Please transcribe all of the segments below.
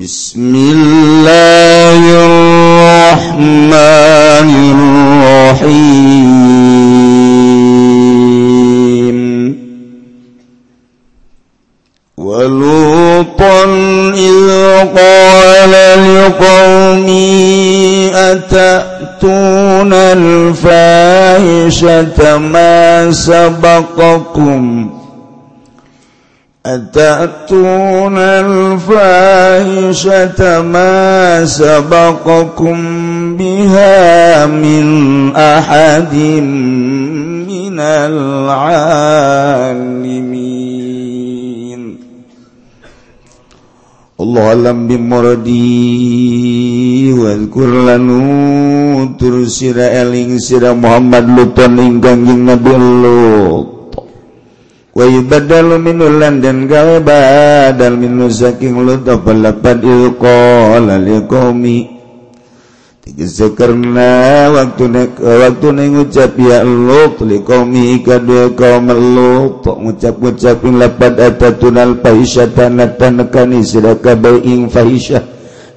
بسم الله الرحمن الرحيم. ولوطا إذ قال لقومي أتأتون الفاحشة ما سبقكم؟ أتأتون الفاحشة ما سبقكم بها من أحد من العالمين الله أعلم بمرضي واذكر لنا ترسل إليك سيدنا محمد لطن إن كان نبي الله wayubadalu minul lan dan gawe badal minu saking lutup lapad ilqala liqaumi Tegese karena waktu nek waktu nek ngucap ya lut liqaumi kadue kaum lut ngucap ngucapin lapad atatunal fahisyatan natanakani sidaka bai'in fahisyah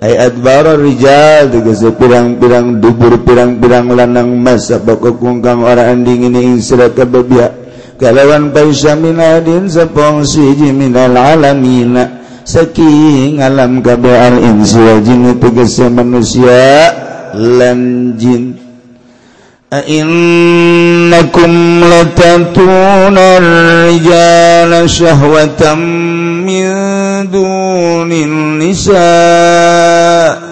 ayat bara rijal tegese pirang-pirang dubur pirang-pirang lanang masa bakok kungkang orang anding ini insira kababia galawan paisaminaadin sapongsi minal alamina saking alam kabe al insi wa jin tegese manusia lan jin. A innakum latatuna rijala syahwatan min dunin nisa'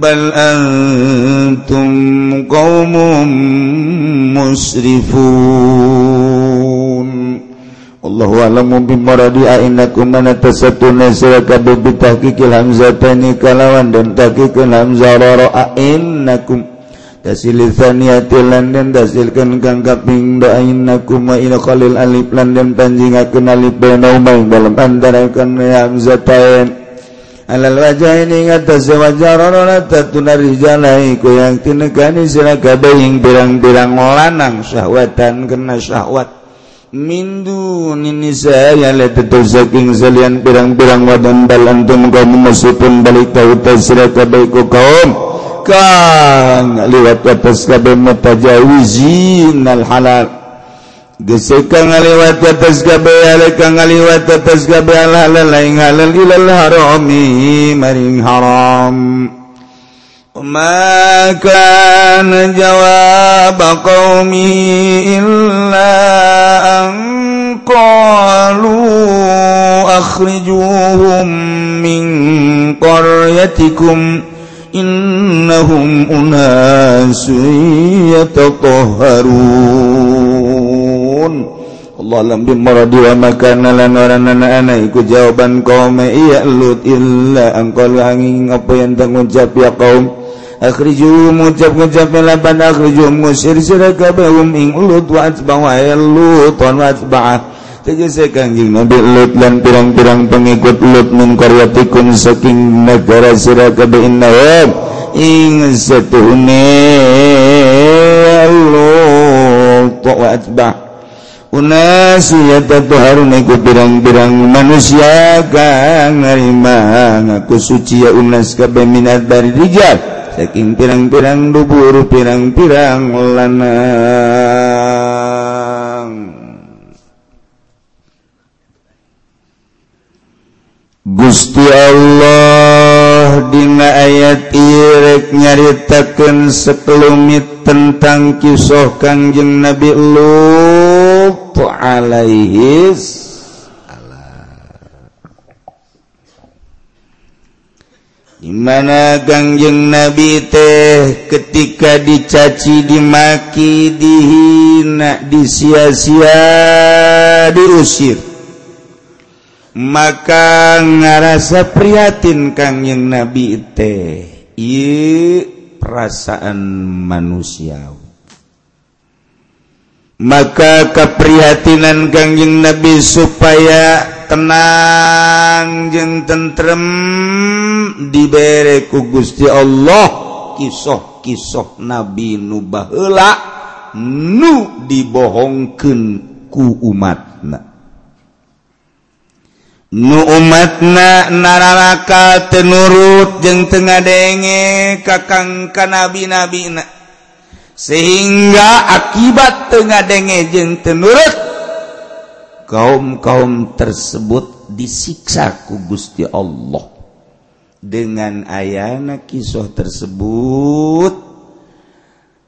بل أنتم قوم مسرفون الله أعلم بمرضي أئنكم من تسبتون سركب بتحقيق الهمزتين كلاوان dan تحقيق الهمزة رارا أئنكم Tasil thaniyati lan dan tasilkan kang kaping da ainakum alif lan dan panjingakeun alif baina dalam antara kan alal wajhaini ngatasi wajah rorona tatuna rijalai kuyang tinegani sila kabeing birang-birang lanang syahwatan kena syahwat. Mindu nini saya le saking salian pirang-pirang wadan balan tum kaum meskipun balik tahu tasira kabaiku kaum. Kang liwat atas kabeh mutajawizin al halal. Geseka ngaliwat atas gabe alika ngaliwat atas gabe halal lain halal ilal harami maring haram. Ma kana jawab qaumi illa an qalu akhrijuhum min qaryatikum innahum unasun yatahharun Allah lam maradi wa makana lan waranana iku jawaban kaum iya lut illa angkol angin apa yang tangucap ya kaum. Akhriju mucap ngucap laban akhriju musir sira kabehum ing lut wa atba'a lut wa atba'a tegese kanjing nabi lut lan pirang-pirang pengikut lut min saking negara sira kabeh innahum ing setuhne lut wa atba'a atba Unasku birang-birang manusia kang ngarima ngaku suci ya unas kabeh minat dari rijal. Saking pirang-pirang dubur pirang-pirang lanang. Gusti Allah dina ayat irek nyaritakeun sekelumit tentang kisah Kangjeng Nabi Allahu alaihis dimana gangjeng nabi teh ketika dicaci dimaki dihina disia-sia diusir? Maka ngarasa prihatin kangjeng nabi teh. Perasaan manusiawi. maka keprihatinan gangjing Nabi supaya tenang jeng tentrem dibereku Gusti Allah. Kisah-kisah Nabi Nubahla nu dibohongken ku umatna. Nu umatna nararaka tenurut jeng tengah denge kakang ka nabi-nabi sehingga akibat tengah denge jeng tenurut kaum-kaum tersebut disiksa ku Gusti Allah. Dengan ayana kisah tersebut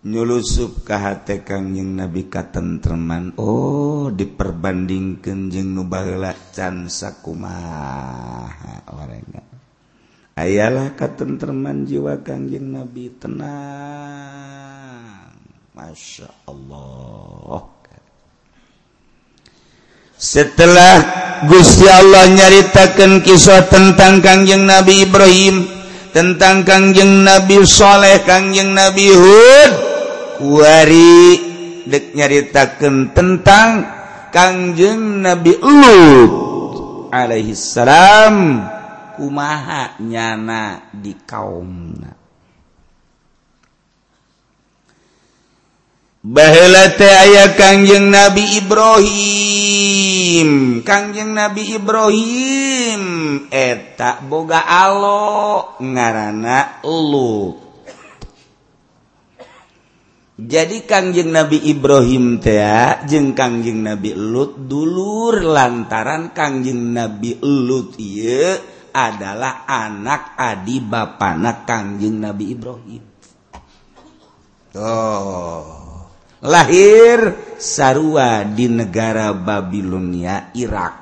nyulusup ka hate kang nabi katentreman oh diperbandingkeun jeung nu baheula can sakumaha orangna ayalah katentman jiwa Kangjeng Nabi tenang. Masya Allah. Setelah Gusti Allah nyaritakan kisah tentang Kangjeng Nabi Ibrahim tentang Kangjeng Nabi Saleh Kangjeng Nabi Hud kuari dek nyaritakan tentang Kangjeng Nabi Lut alaihi salam kumaha nyana di kaumna Baheula teh aya Kangjeng Nabi Ibrahim. Kangjeng Nabi Ibrahim eta boga alo ngaranna Lut. Jadi Kangjeng Nabi Ibrahim teh jeung Kangjeng Nabi Lut dulur lantaran Kangjeng Nabi Lut ieu adalah anak adi bapana Kangjeng Nabi Ibrahim. Oh. Lahir sarua di negara Babilonia Irak.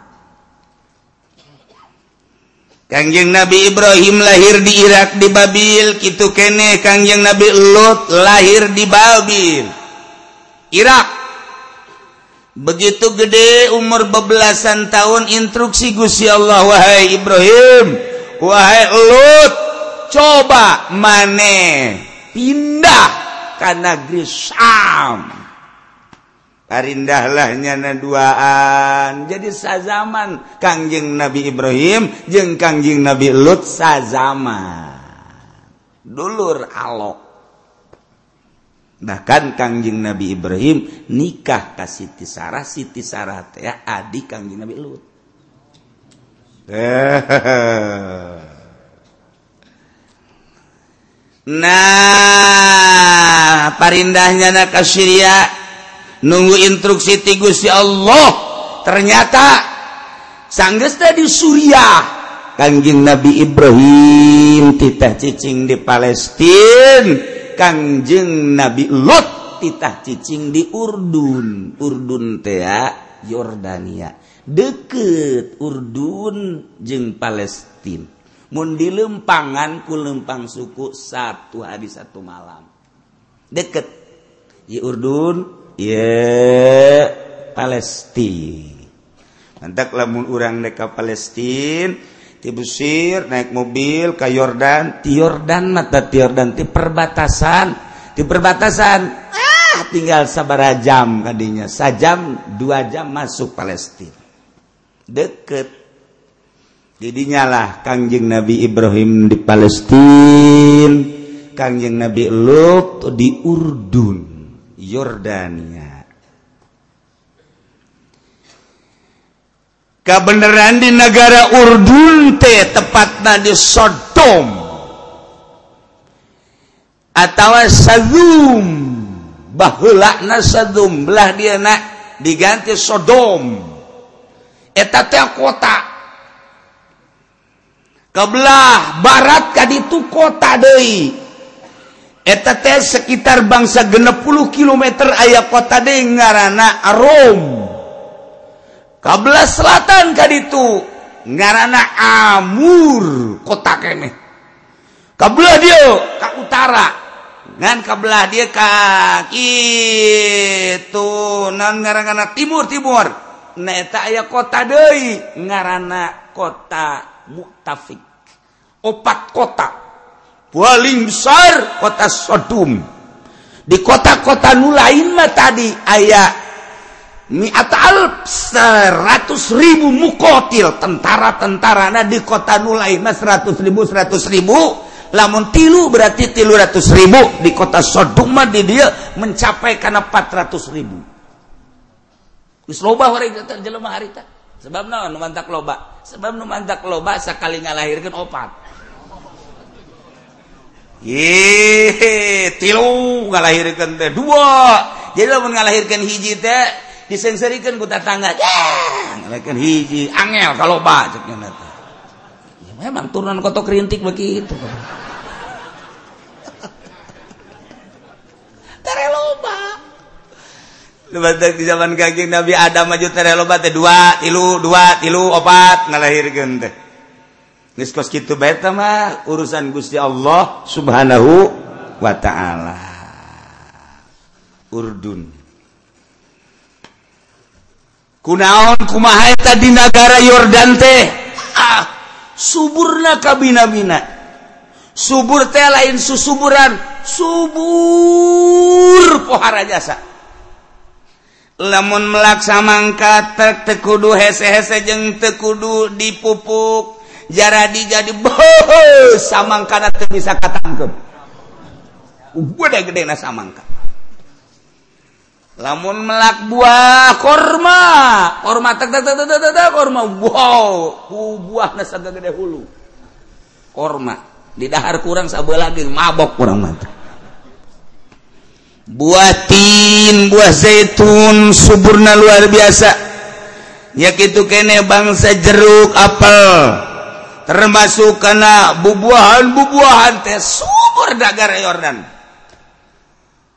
Kangjeng Nabi Ibrahim lahir di Irak di Babil. Kitu kene Kangjeng Nabi Lut lahir di Babil Irak begitu gede umur bebelasan tahun instruksi Gusti Allah wahai Ibrahim wahai Lut coba maneh pindah ke negeri Syam. Parindahlahnya naduaan jadi sazaman Kangjeng Nabi Ibrahim jeung Kangjeng Nabi Lut sazaman dulur alok. bahkan Kangjeng Nabi Ibrahim nikah ka Siti Sarah Siti Sarah teh ya, adik Kangjeng Nabi Lut. Nah, parindahnya na ka Syria nunggu instruksi ti Gusti Allah. Ternyata sanggeus teh di Suriah Kangjeng Nabi Ibrahim titah cicing di Palestina Kangjeng Nabi Lut titah cicing di Urdun. Urdun tea Yordania. Deket Urdun jeung Palestina. Mundi lempangan ku lempang suku satu hari satu malam. Deket. Ya Urdun ya Palestina. Mantak lamun orang neka Palestina dibusir naik mobil kay Yodan Tiordan mata Tiordan di perbatasan. Di perbatasan. Ah, tinggal saaba jam tadinya sajam dua jam masuk Palestine deket. Jadinyalah Kangjeng Nabi Ibrahim di Palestine Kangjeng Nabi Lu di Urdun Yordania kebenaran di negara Urdun teh tepatnya di Sodom. Atau Sadum baheula Sadum belah dia nak diganti Sodom. Eta teh kota. Kebelah barat kaditu kota deui. Eta teh sekitar bangsa 60 km ayah kota deui ngaranna kabelah Selatan tadi itu ngaana Amur kota kene. Kabelah dia ke utara. Ngan kabelah dia kaki itu nan ngaranana timur timur. Neta aya kota deui ngaranana kota Muktafik. Opat kota. Paling besar kota Sodom. Di kota-kota nu lain mah tadi ayah miatal seratus ribu mukotil tentara-tentara nah di kota nu lainmah seratus ribu seratus ribu. Lamun tilu berarti tilu ratus ribu. Di kota Sodom mah di dia mencapai karena empat ratus ribu. Wis loba hari jelema harita sebab mantap loba? Sebab mantap loba sekali ngalahirkan opat. Tilu ngalahirkan teh dua. Jadi mengalahirkan hiji teh disengserikan ku tetangga kan hiji angel kalau ba ya memang turunan kota kerintik begitu tereloba Lepas di zaman kaki Nabi Adam maju tereloba teh dua, tilu, dua, tilu, opat ngalahirkeun teh. Niskos kos kitu bae mah urusan Gusti Allah Subhanahu wa taala. Urdun. kunaon kumahaeta di negara Yordan teh? Ah, suburna kabina-bina. Subur teh lain susuburan. Subur pohara jasa. Lamun melaksa mangkat tek tekudu hese-hese jeng tekudu dipupuk jaradi jadi boh samangka teu bisa katangkep. Gede-gede na samangka lamun melak buah korma. Korma tek tek tek tek tek korma. Wow buah na gede hulu. Korma. Di dahar kurang sabelah lagi mabok kurang mantap. Buatin buah zaitun suburna luar biasa. Ya gitu kene bangsa jeruk apel. Termasuk karena bubuahan bubuahan teh subur negara Yordan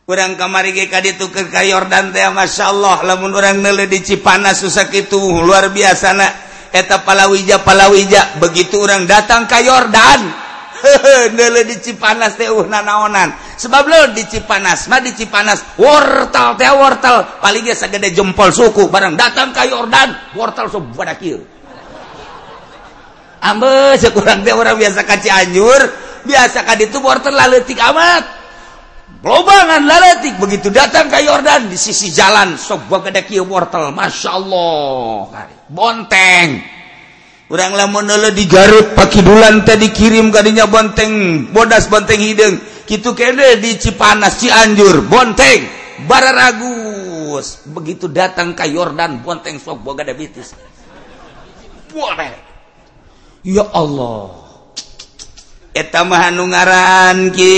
kurang kamari GK itu ke Kayordan teh Masya Allah lamun orang nele di Cipanas susah itu luar biasa nak eta palawija palawija begitu orang datang ke Yordan. Nele di Cipanas teh uh nanaonan. Sebab lo di Cipanas mah di Cipanas wortel teh wortel. Paling biasa gede jempol suku barang datang ke Yordan wortel so kieu ambes kurang teh orang biasa kaci anjur biasa kadi itu wortel laletik amat. lobangan laletik begitu datang ke Yordan di sisi jalan sok gede kieu wortel Masya Allah bonteng. Urang lamun neuleuh di Garut pakidulan teh dikirim kadinya bonteng bodas bonteng hideung kitu kene di Cipanas Cianjur bonteng. Bararagus begitu datang ke Yordan bonteng sok boga bitis. Boleh ya Allah. Eta mah anu ngaran ki.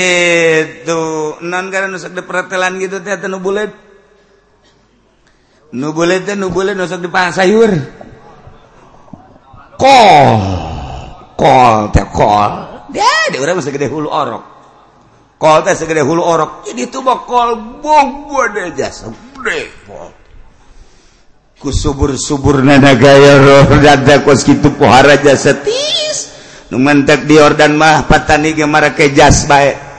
Gitu. Non karena nusak de pertelan gitu teh anu bulet. Nu boleh nu boleh nusuk di sayur kol. Kol teh kol. Dia dia orang masih gede hulu orok. Kol teh segede hulu orok. Jadi itu mah kol buah deh jasa gede ku subur subur nana gaya roh dada kos gitu pohara jasa tis. Nu mentek di ordan mah patani ge mara ke jas bae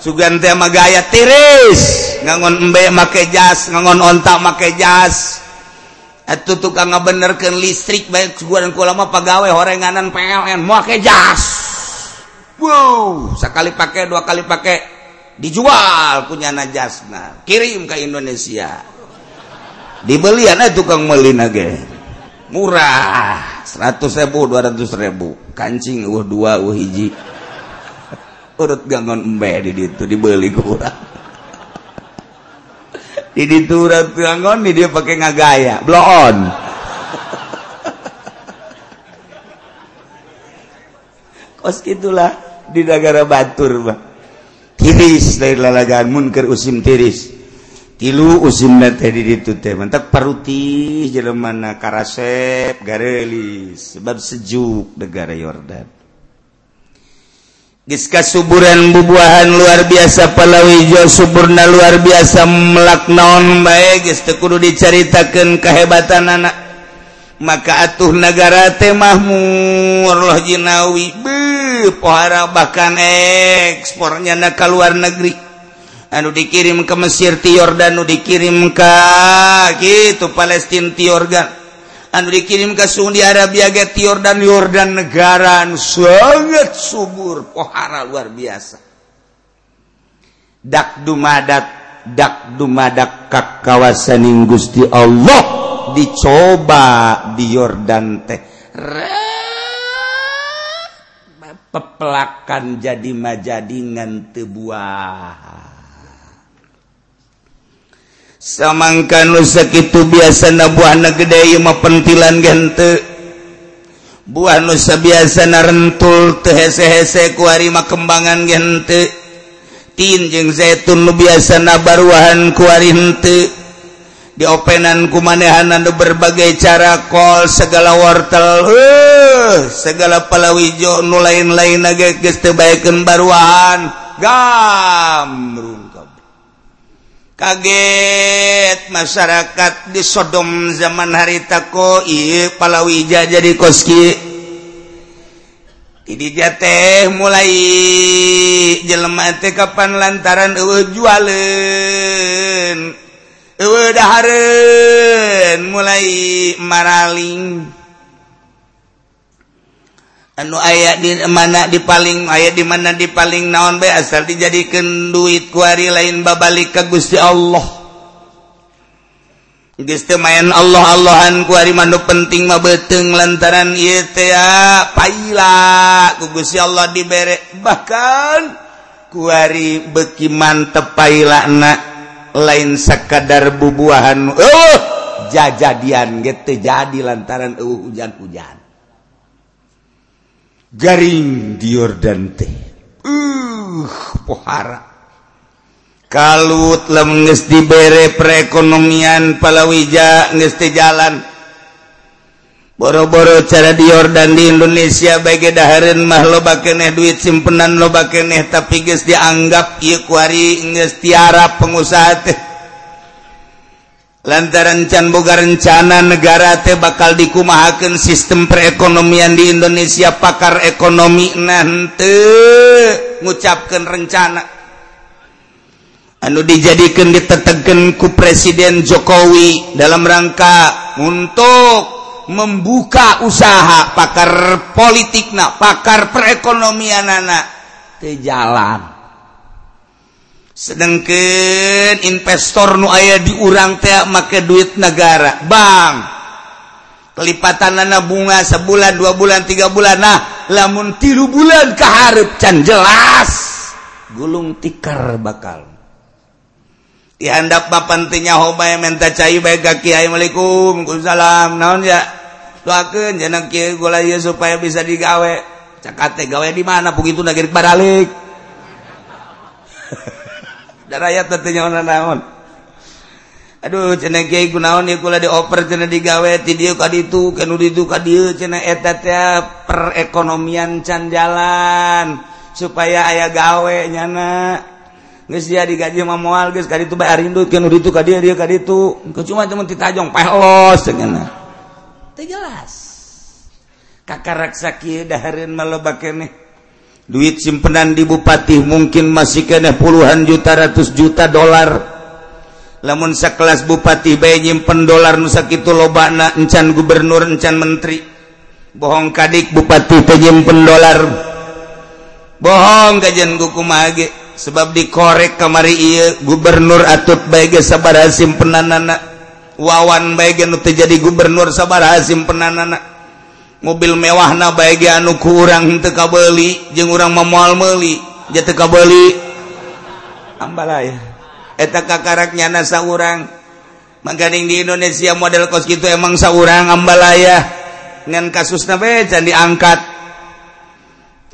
sugan tema gaya tiris. Ngangon embe make jas ngangon ontak make jas. Itu tukang ngebenerkan listrik baik suguhan kulama pegawai horenganan PLN make jas. Wow sekali pakai dua kali pakai dijual punya najas nah kirim ke Indonesia. Dibeli anak tukang meli ge murah seratus ribu dua ratus ribu. Kancing uh dua uh hiji. Urut gangon embe di itu dibeli kurang ini turat ngon nih dia pakai ngagaya blon kos gitulah di negara batur bah tiris dari lalagaan munker usim tiris. Tilu usim teh di itu teh mantap paruti jelema karasep garelis sebab sejuk negara Yordan Giska suburan bubuahan luar biasa Palawijo suburna luar biasa melak naon baik kudu diceritakan kehebatan anak. Maka atuh negara temahmurlah Jinawi pohara bahkan ekspornya naka luar negeri. Anu dikirim ke Mesir Tiordan dikirim ke gitu Palestina Tiordan. anu dikirim ke Saudi Arabia get Yordan Yordan negara anu sangat subur pohara luar biasa. Dak dumadak dak dumadak ka kawasaning Gusti Allah dicoba di Yordan teh. Pepelakan jadi majadingan tebuah. samangkan nusa itu biasa na buah na gede mah pentilan gente. Buah nusa biasa na rentul teu hese-hese ku kembangan gente. Tin jeung zaitun nu biasa na baruahan ku ari henteu diopenan ku anu berbagai cara kol segala wortel heuh segala palawijo nu lain-lain geus teu baekeun baruahan. Gamrung kaget masyarakat di Sodom zaman harita koib Palawija jadi koski. Ini teh mulai jelema teh kapan lantaran eueuh jualeun eueuh dahareun mulai maraling. anu aya di mana di paling aya di mana di paling naon be asal dijadikan duit kuari lain babalik ke Gusti Allah. Gusti main Allah Allahan kuari mandu penting mah beteng lantaran ieu teh paila ku Gusti Allah dibere. Bahkan kuari beki mantep pailana lain sekadar bubuahan oh jajadian gitu jadi lantaran uh, hujan-hujan. garing diur dante uh pohara. Kalut lem dibere perekonomian palawija geus jalan. Boro-boro cara diordan di Indonesia bagi dahareun mah loba keneh duit simpenan loba keneh tapi geus dianggap ieu kuari geus tiara pengusaha teh. lantaran can boga rencana negara teh bakal dikumahaken sistem perekonomian di Indonesia pakar ekonomi nanti ngucapkan rencana. Anu dijadikan ditetegan ku Presiden Jokowi dalam rangka untuk membuka usaha pakar politik nak pakar perekonomian anak teh jalan. sedangkan investor nu aya diurang teh make duit negara. Bang! Kelipatan nana bunga sebulan dua bulan tiga bulan. Nah lamun tilu bulan keharep can jelas. Gulung tikar bakal. Dihandap mah pentingnya hobay menta cai baik ka kiai malikum. Salam naon ya? Doakeun jangan kieu gula supaya bisa digawe. Cakate gawe di mana? Begitu nagir balik rakyat tentunya orang naon. Aduh cena kiai kunaon ieu kula dioper cenah digawe ti dieu ka ditu kanu ditu ka dieu cenah eta teh perekonomian can jalan supaya aya gawe nyana. Geus dia digaji mah moal geus ka ditu bae arindut kanu ditu ka dieu dieu ka ditu. Cuma temen titajong pelos cenah. Teu jelas. Kakaraksa kieu dahareun maloba keneh duit simpenan di Bupati mungkin masih kena puluhan juta ratus juta dolar. Namun sekelas Bupati bayi nyimpen dolar nusa itu loba na encan gubernur encan menteri. Bohong kadik Bupati penyimpen dolar. Bohong kajian guku mage sebab dikorek kamari iya gubernur atut baik sabar simpenan anak wawan baik nu jadi gubernur sabar simpenan anak mobil mewah na baik anu kurang tekabeli jeung urang memual meuli ja tekabeli ambalaya eta kakarak nyana saurang. Mangkaning di Indonesia model kos gitu emang saurang ambalaya ngan kasus na becan diangkat.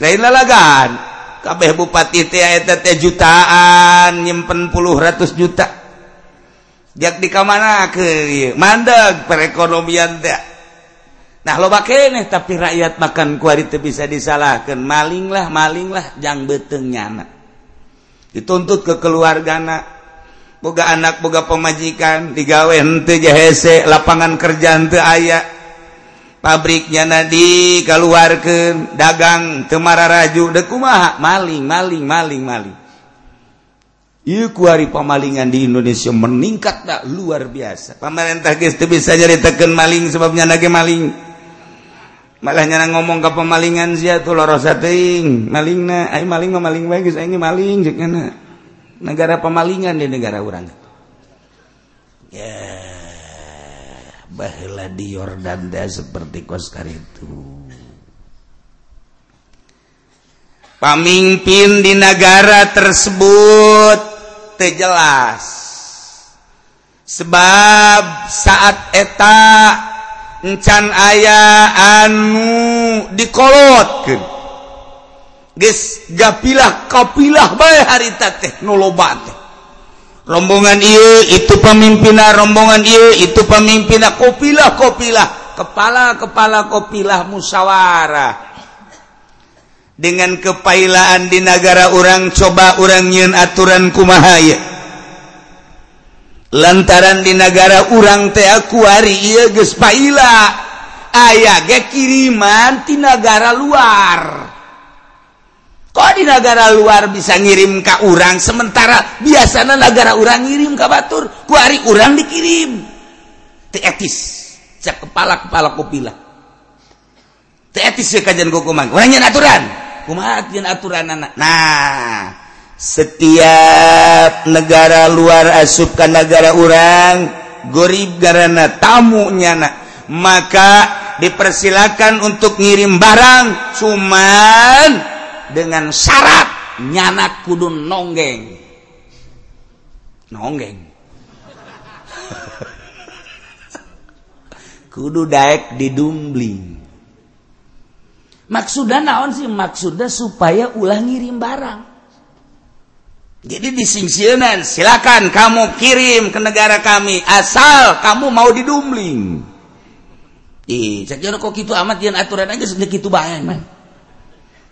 Lain lalagan. Kabeh bupati teh eta teh jutaan nyimpen puluh ratus juta. Jak di kamana ke mandeg perekonomian teh. Nah lo pakai nih tapi rakyat makan kuari itu bisa disalahkan. Maling lah jang beteng nyana. Dituntut ke keluarga anak boga anak boga pemajikan. Digawe ente jahese lapangan kerja ente ayah pabriknya nadi keluarkan dagang temara raju. Dekumaha maling maling maling maling. Ieu kuari pamalingan di Indonesia meningkat tak luar biasa. Pemerintah geus bisa nyaritakeun maling sebabnya nage maling. Malahnya ngomong ke pemalingan sih tuh lorosa ting maling na ay maling mah maling bagus ini maling jekana negara pemalingan di negara orang ya bahlah di Yordanda seperti Koskar itu. Pamimpin di negara tersebut terjelas sebab saat eta encan aya anu dikolotkan guys gapilah kapilah bay harita teh nolobat rombongan iya itu pemimpinah rombongan iya itu pemimpinah kopilah kopilah kepala kepala kopilah musyawarah. Dengan kepailaan di negara orang coba orang nyin aturan kumahaya lantaran di negara urang teakuari gespaila aya ge kiriman di negara luar. Kok di negara luar bisa ngirim ke urang sementara? Biasanya negara urang ngirim ke Batur kuari urang dikirim. Teetis cek kepala kepala kopila teetis ya kajian kukumang orangnya aturan? Kumat aturan anak nah setiap negara luar asupkan negara orang gorib karena tamunya maka dipersilakan untuk ngirim barang cuman dengan syarat nyanak kudun nonggeng. Nonggeng. Kudu daek didumbling maksud naon sih? Maksudnya supaya ulah ngirim barang jadi disingsianan silakan kamu kirim ke negara kami asal kamu mau didumling ih cek kok gitu amat yang aturan aja sedikit gitu banyak man.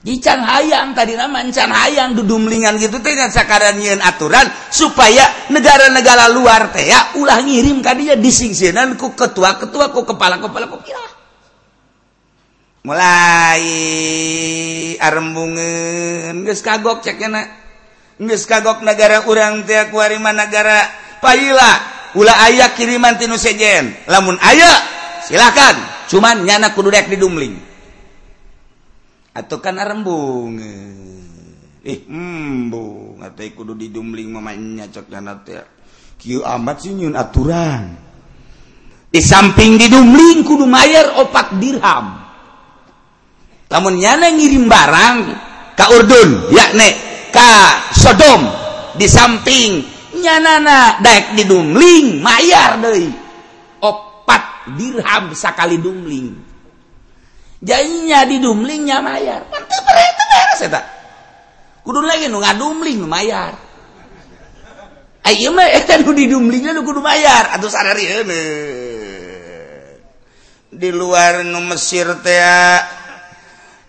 Jican hayang tadi nama can hayang dudumlingan gitu teh sakaran nyen aturan supaya negara-negara luar teh ya ulah ngirim kadinya disingsianan ku ketua-ketua ku kepala-kepala ku kira. Mulai arembungen geus kagok cek nges kagok negara urang tiak negara paila. Ula aya kiriman tinu sejen. Lamun aya silakan. Cuman nyana kududek di dumling atau kan rembung eh, ih embung. Atau kudu di dumling mamanya cok nyana tiak kieu amat sih nyun aturan. Di samping di dumling kudu mayar opak dirham. Lamun nyana ngirim barang ka urdun. Ya nek. ka Sodom di samping nyanana daek di dumling mayar deui. Opat dirham sakali dungling jadinya di dumlingnya mayar. Mantep berarti beres eta? Kudu lagi nu ngadumling mayar. Ai ieu mah eta nu di dumlingnya nu kudu mayar. Atuh sararieuneuh di luar nu Mesir teh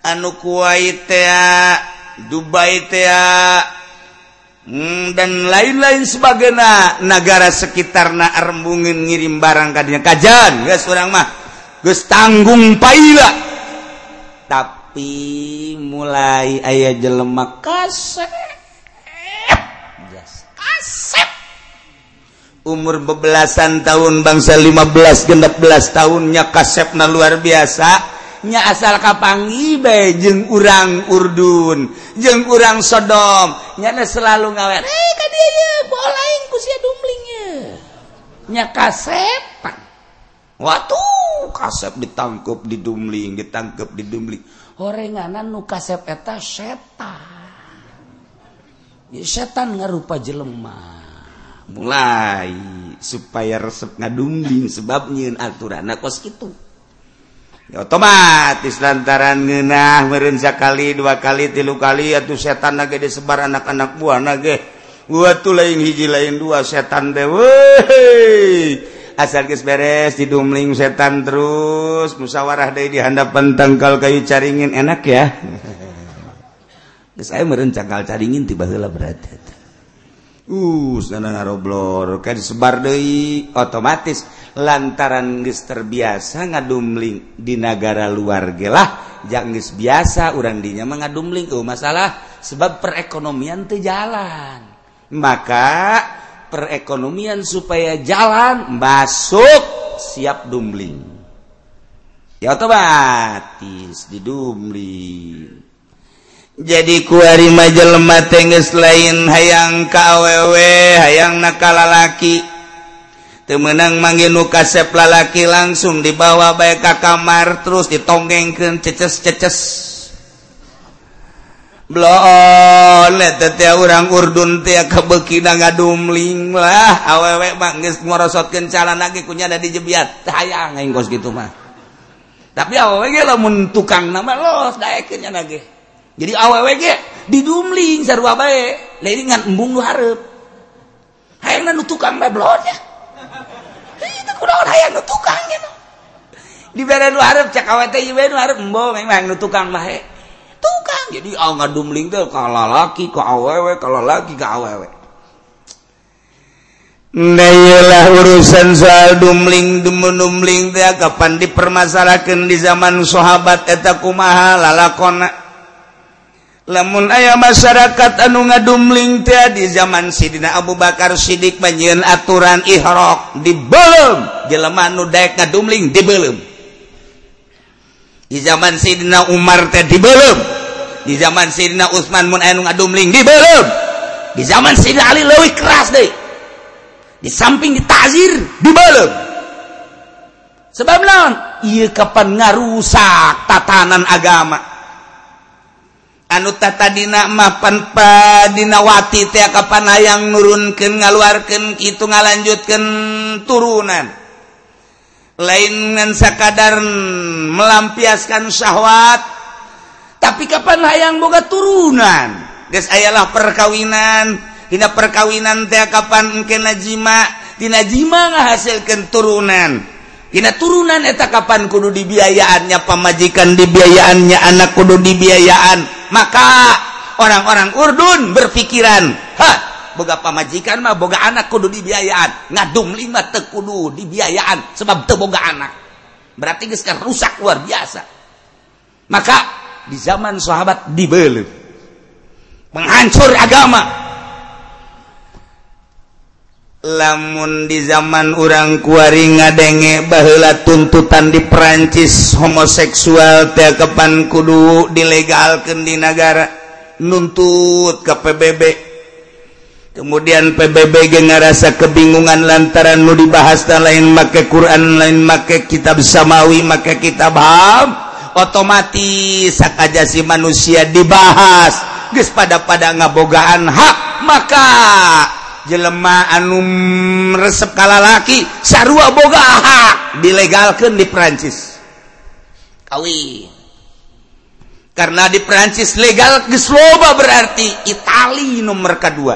anu Kuwait teh Dubai hmm, dan lain-lain sebagai negara sekitar na rembungin ngirim barang tadinya kajan guys orang mah gus tanggung paila. Tapi mulai ayah jelema kasep. Yes, kasep. Umur bebelasan tahun bangsa 15 16 tahunnya kasepna luar biasa. nya asal kapangi bae jeung urang Urdun jeung urang Sodom. Nyana selalu ngawet. Eh ka dieu ye ku sia dumlingnya nya kasepan waktu kasep ditangkep di dumling ditangkep di dumling. Horenganan nu kasep eta setan. Ya, setan ngarupa jelema. Mulai supaya resep ngadumling sebab nyeun aturan nah kos kitu. otomatis lantaran ngenah mereza kali dua kali tilu kali atau setan nage disebar anak-anak buah nage. Gua tuh lain hiji lain dua setan deh asal guys beres didumling setan terus musyawarah deh di hadapan tangkal kayu caringin enak ya saya merencangkal caringin tiba tiba berat uh sana ngaroblor kan disebar deh otomatis lantaran ges terbiasa ngadumling di negara luar gelah janggis biasa urandinya mengadumling oh masalah. Sebab perekonomian teh jalan. Maka perekonomian supaya jalan masuk siap dumling. Ya otomatis didumling jadi kuari majelma tenges lain hayang kawewe hayang nakalalaki menang nu kasep lalaki langsung dibawa baik ka kamar terus ditonggengkan ceces ceces Blolet tete orang urdun teh kebekina ngadumling lah awewe mah geus ngorosotkeun calana ge kunya ada di jebiat hayang aing kos gitu mah. Tapi awewe ge lamun tukang nama los daekeun nya ge. Jadi awewe ge didumling sarua bae, leuningan embung nu hareup. Hayangna nu tukang bae blotnya. aya tukang di Arab memang tukang tukang. Jadi oh, ngadumling tuh kalau laki ke awewe kalau laki ke awewe Nah urusan soal dumling dumenumling teh kapan dipermasalahkan di zaman sahabat eta kumaha lalakona lamun ayah masyarakat anu ngadumling teh di zaman Sidina Abu Bakar Siddiq banyin aturan ihrok di belum jelema nu daek ngadumling di belum di zaman Sidina Umar teh di belum di zaman Sidina Utsman mun aya ngadumling di belum di zaman Sidina Ali leuwih keras deui di samping ditazir di belum sebab naon? Iya kapan ngarusak tatanan agama. anu tatadina mapan padinawati tea kapanayang nurunken ngaluarkan itu ngalanjutkan turunan. Lain dengan sakadar melampiaskan syahwat tapi kapan hayang boga turunan. Guys ayalah perkawinan hina perkawinan teh kapan engke najima tina jima ngahasilkan turunan. Hina turunan eta kapan kudu dibiayaannya pamajikan dibiayaannya anak kudu dibiayaan. maka orang-orang Urdun berpikiran ha boga pamajikan mah boga anak kudu dibiayaan. Ngadum lima tekudu dibiayaan sebab teu boga anak. Berarti geus rusak luar biasa. Maka di zaman sahabat dibeuleum menghancur agama. lamun di zaman orang kuari ngadenge bahula tuntutan di Perancis homoseksual tekepan kudu dilegalkan di negara nuntut ke PBB kemudian PBB ge rasa kebingungan lantaran nu dibahas dan lain make Quran lain make kitab samawi make kitab ham otomatis sakajasi manusia dibahas geus pada pada ngabogaan hak maka jelema anum resep kalalaki sarua boga aha dilegalkan di Perancis. Kawi karena di Perancis legal gesloba berarti Itali nomor kedua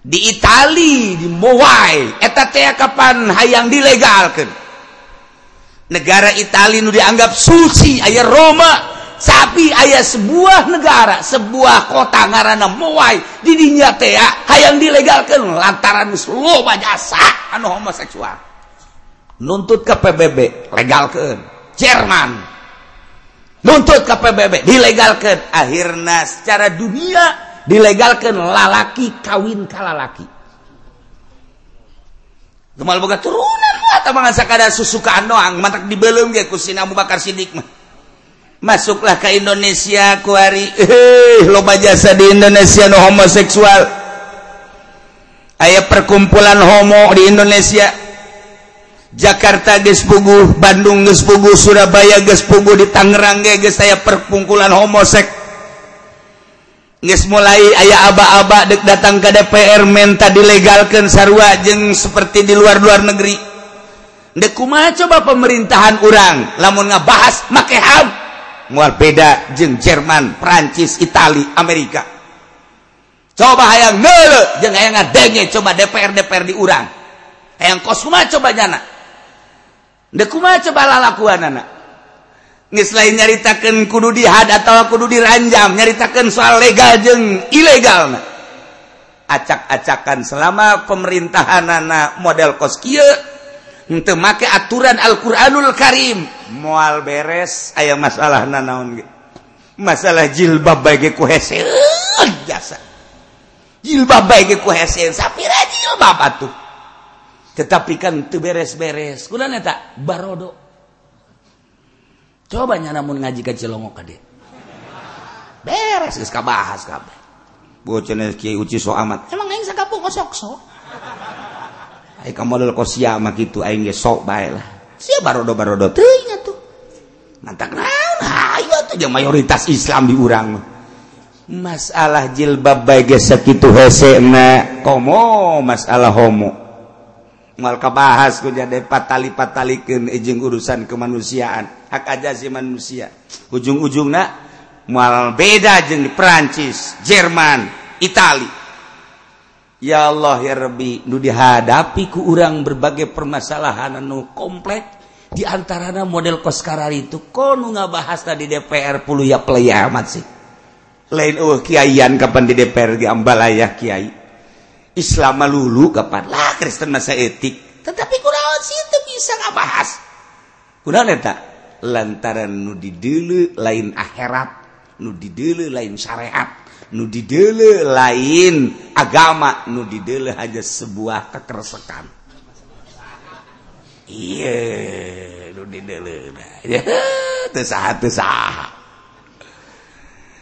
di Itali di Mowai eta teh kapan hayang dilegalkan negara Itali nu dianggap suci ayah Roma. sapi ayah sebuah negara sebuah kota ngaranna muai didinya teh ah, hayang dilegalkan lantaran loba jasa anu homoseksual. Nuntut ke PBB legalkan Jerman. Nuntut ke PBB dilegalkan akhirnya secara dunia dilegalkan lalaki kawin kalalaki gemal boga turunan mah tamang sakada susukaan doang. Mantak dibelum ge ku Abu Bakar Siddiq mah. masuklah ke Indonesia kuari eh loba jasa di Indonesia no homoseksual. Ayah perkumpulan homo di Indonesia. Jakarta geus puguh Bandung geus puguh Surabaya geus puguh di Tangerang ge geus aya perkumpulan homosek. Geus mulai ayah aba-aba dek datang ke DPR menta dilegalkan sarua jeung seperti di luar-luar negeri. Dek kumaha coba pemerintahan orang lamun ngabahas make ham. mual beda jeung Jerman, Prancis, Itali, Amerika. Coba hayang ngele jeung hayang ngadenge coba DPR DPR di urang Hayang kos kumaha coba nyana dekuma kumaha coba lalakuanana? Geus lain nyaritakeun kudu dihad atau kudu diranjam, nyaritakeun soal legal jeung ilegal. Acak-acakan selama pemerintahanana model kos kieu untuk make aturan Alquranul Karim. Mual beres aya masalah nanaon masalah jilbab bagi ku jasa. Jilbab bagi ku sapira jilbab atuh. Tetapi kan teu beres-beres. Kulan eta barodo. Coba nya namun ngaji ka Cilongo ka dia beres geus kabahas kabeh. Bocenah kiai uci so amat. Emang aing sakabung kosok sok Ay kamu kosia mah kitu aing ge sok bae lah. Sia barodo-barodo teuing atuh. Mantak naon hayu atuh jeung mayoritas Islam di urang mah. Masalah jilbab bae ge sakitu hesena komo masalah homo. Mal kabahas ku jadi patali-patalikeun jeung urusan kemanusiaan, hak ajazi manusia. Ujung-ujungna mal beda jeung di Perancis, Jerman, Itali Ya Allah ya Rabbi nu dihadapi ku urang berbagai permasalahan anu kompleks di model koskara itu kono bahas tadi DPR puluh ya play amat sih. Lain oh kiaian kapan di DPR di ambalaya kiai. Islam lulu kapan. Lah Kristen masa etik tetapi kurang sih itu bisa nggak bahas kurang tak lantaran nu didele lain akhirat nu didele lain syariat. nudidele lain agama nudidele aja sebuah kekersekan iya nudidele ya, tersaha tersah.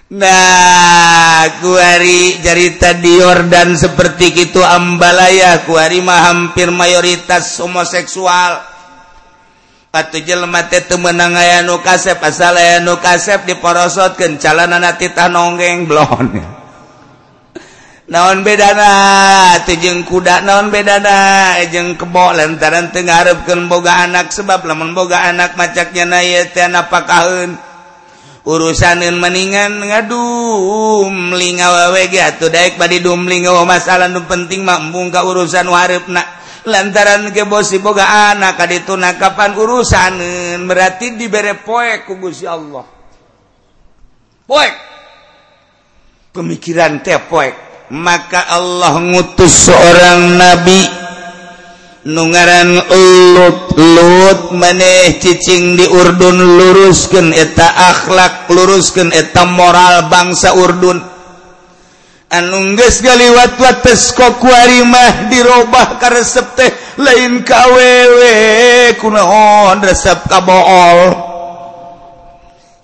nah kuari cerita di Yordan seperti itu ambalaya kuari mah hampir mayoritas homoseksual. patu jelma temenang aya nu kasep asal aya nu kasep diporosotkeun calana titah nonggeng blon. Naon bedana? Teu jeung kuda naon bedana? Eh, jeung kebo lantaran teu ngarepkeun boga anak sebab lamun boga anak macaknya na ieu teh napakaheun. Urusaneun mendingan ngadumling awewe ge atuh daek badi dumling oh, masalah nu penting mah embung ka urusan warepna. lantaran kebosi boga anak kadituna kapan urusan berarti dibere poek ku Gusti Allah. Poek. Pemikiran teh poek. Maka Allah ngutus seorang nabi nungaran ulut lut maneh cicing di Urdun luruskan eta akhlak luruskan eta moral bangsa Urdun. anungges galiwat wates kokuarimah dirobah karesep teh lain kawewe kunaon resep kabool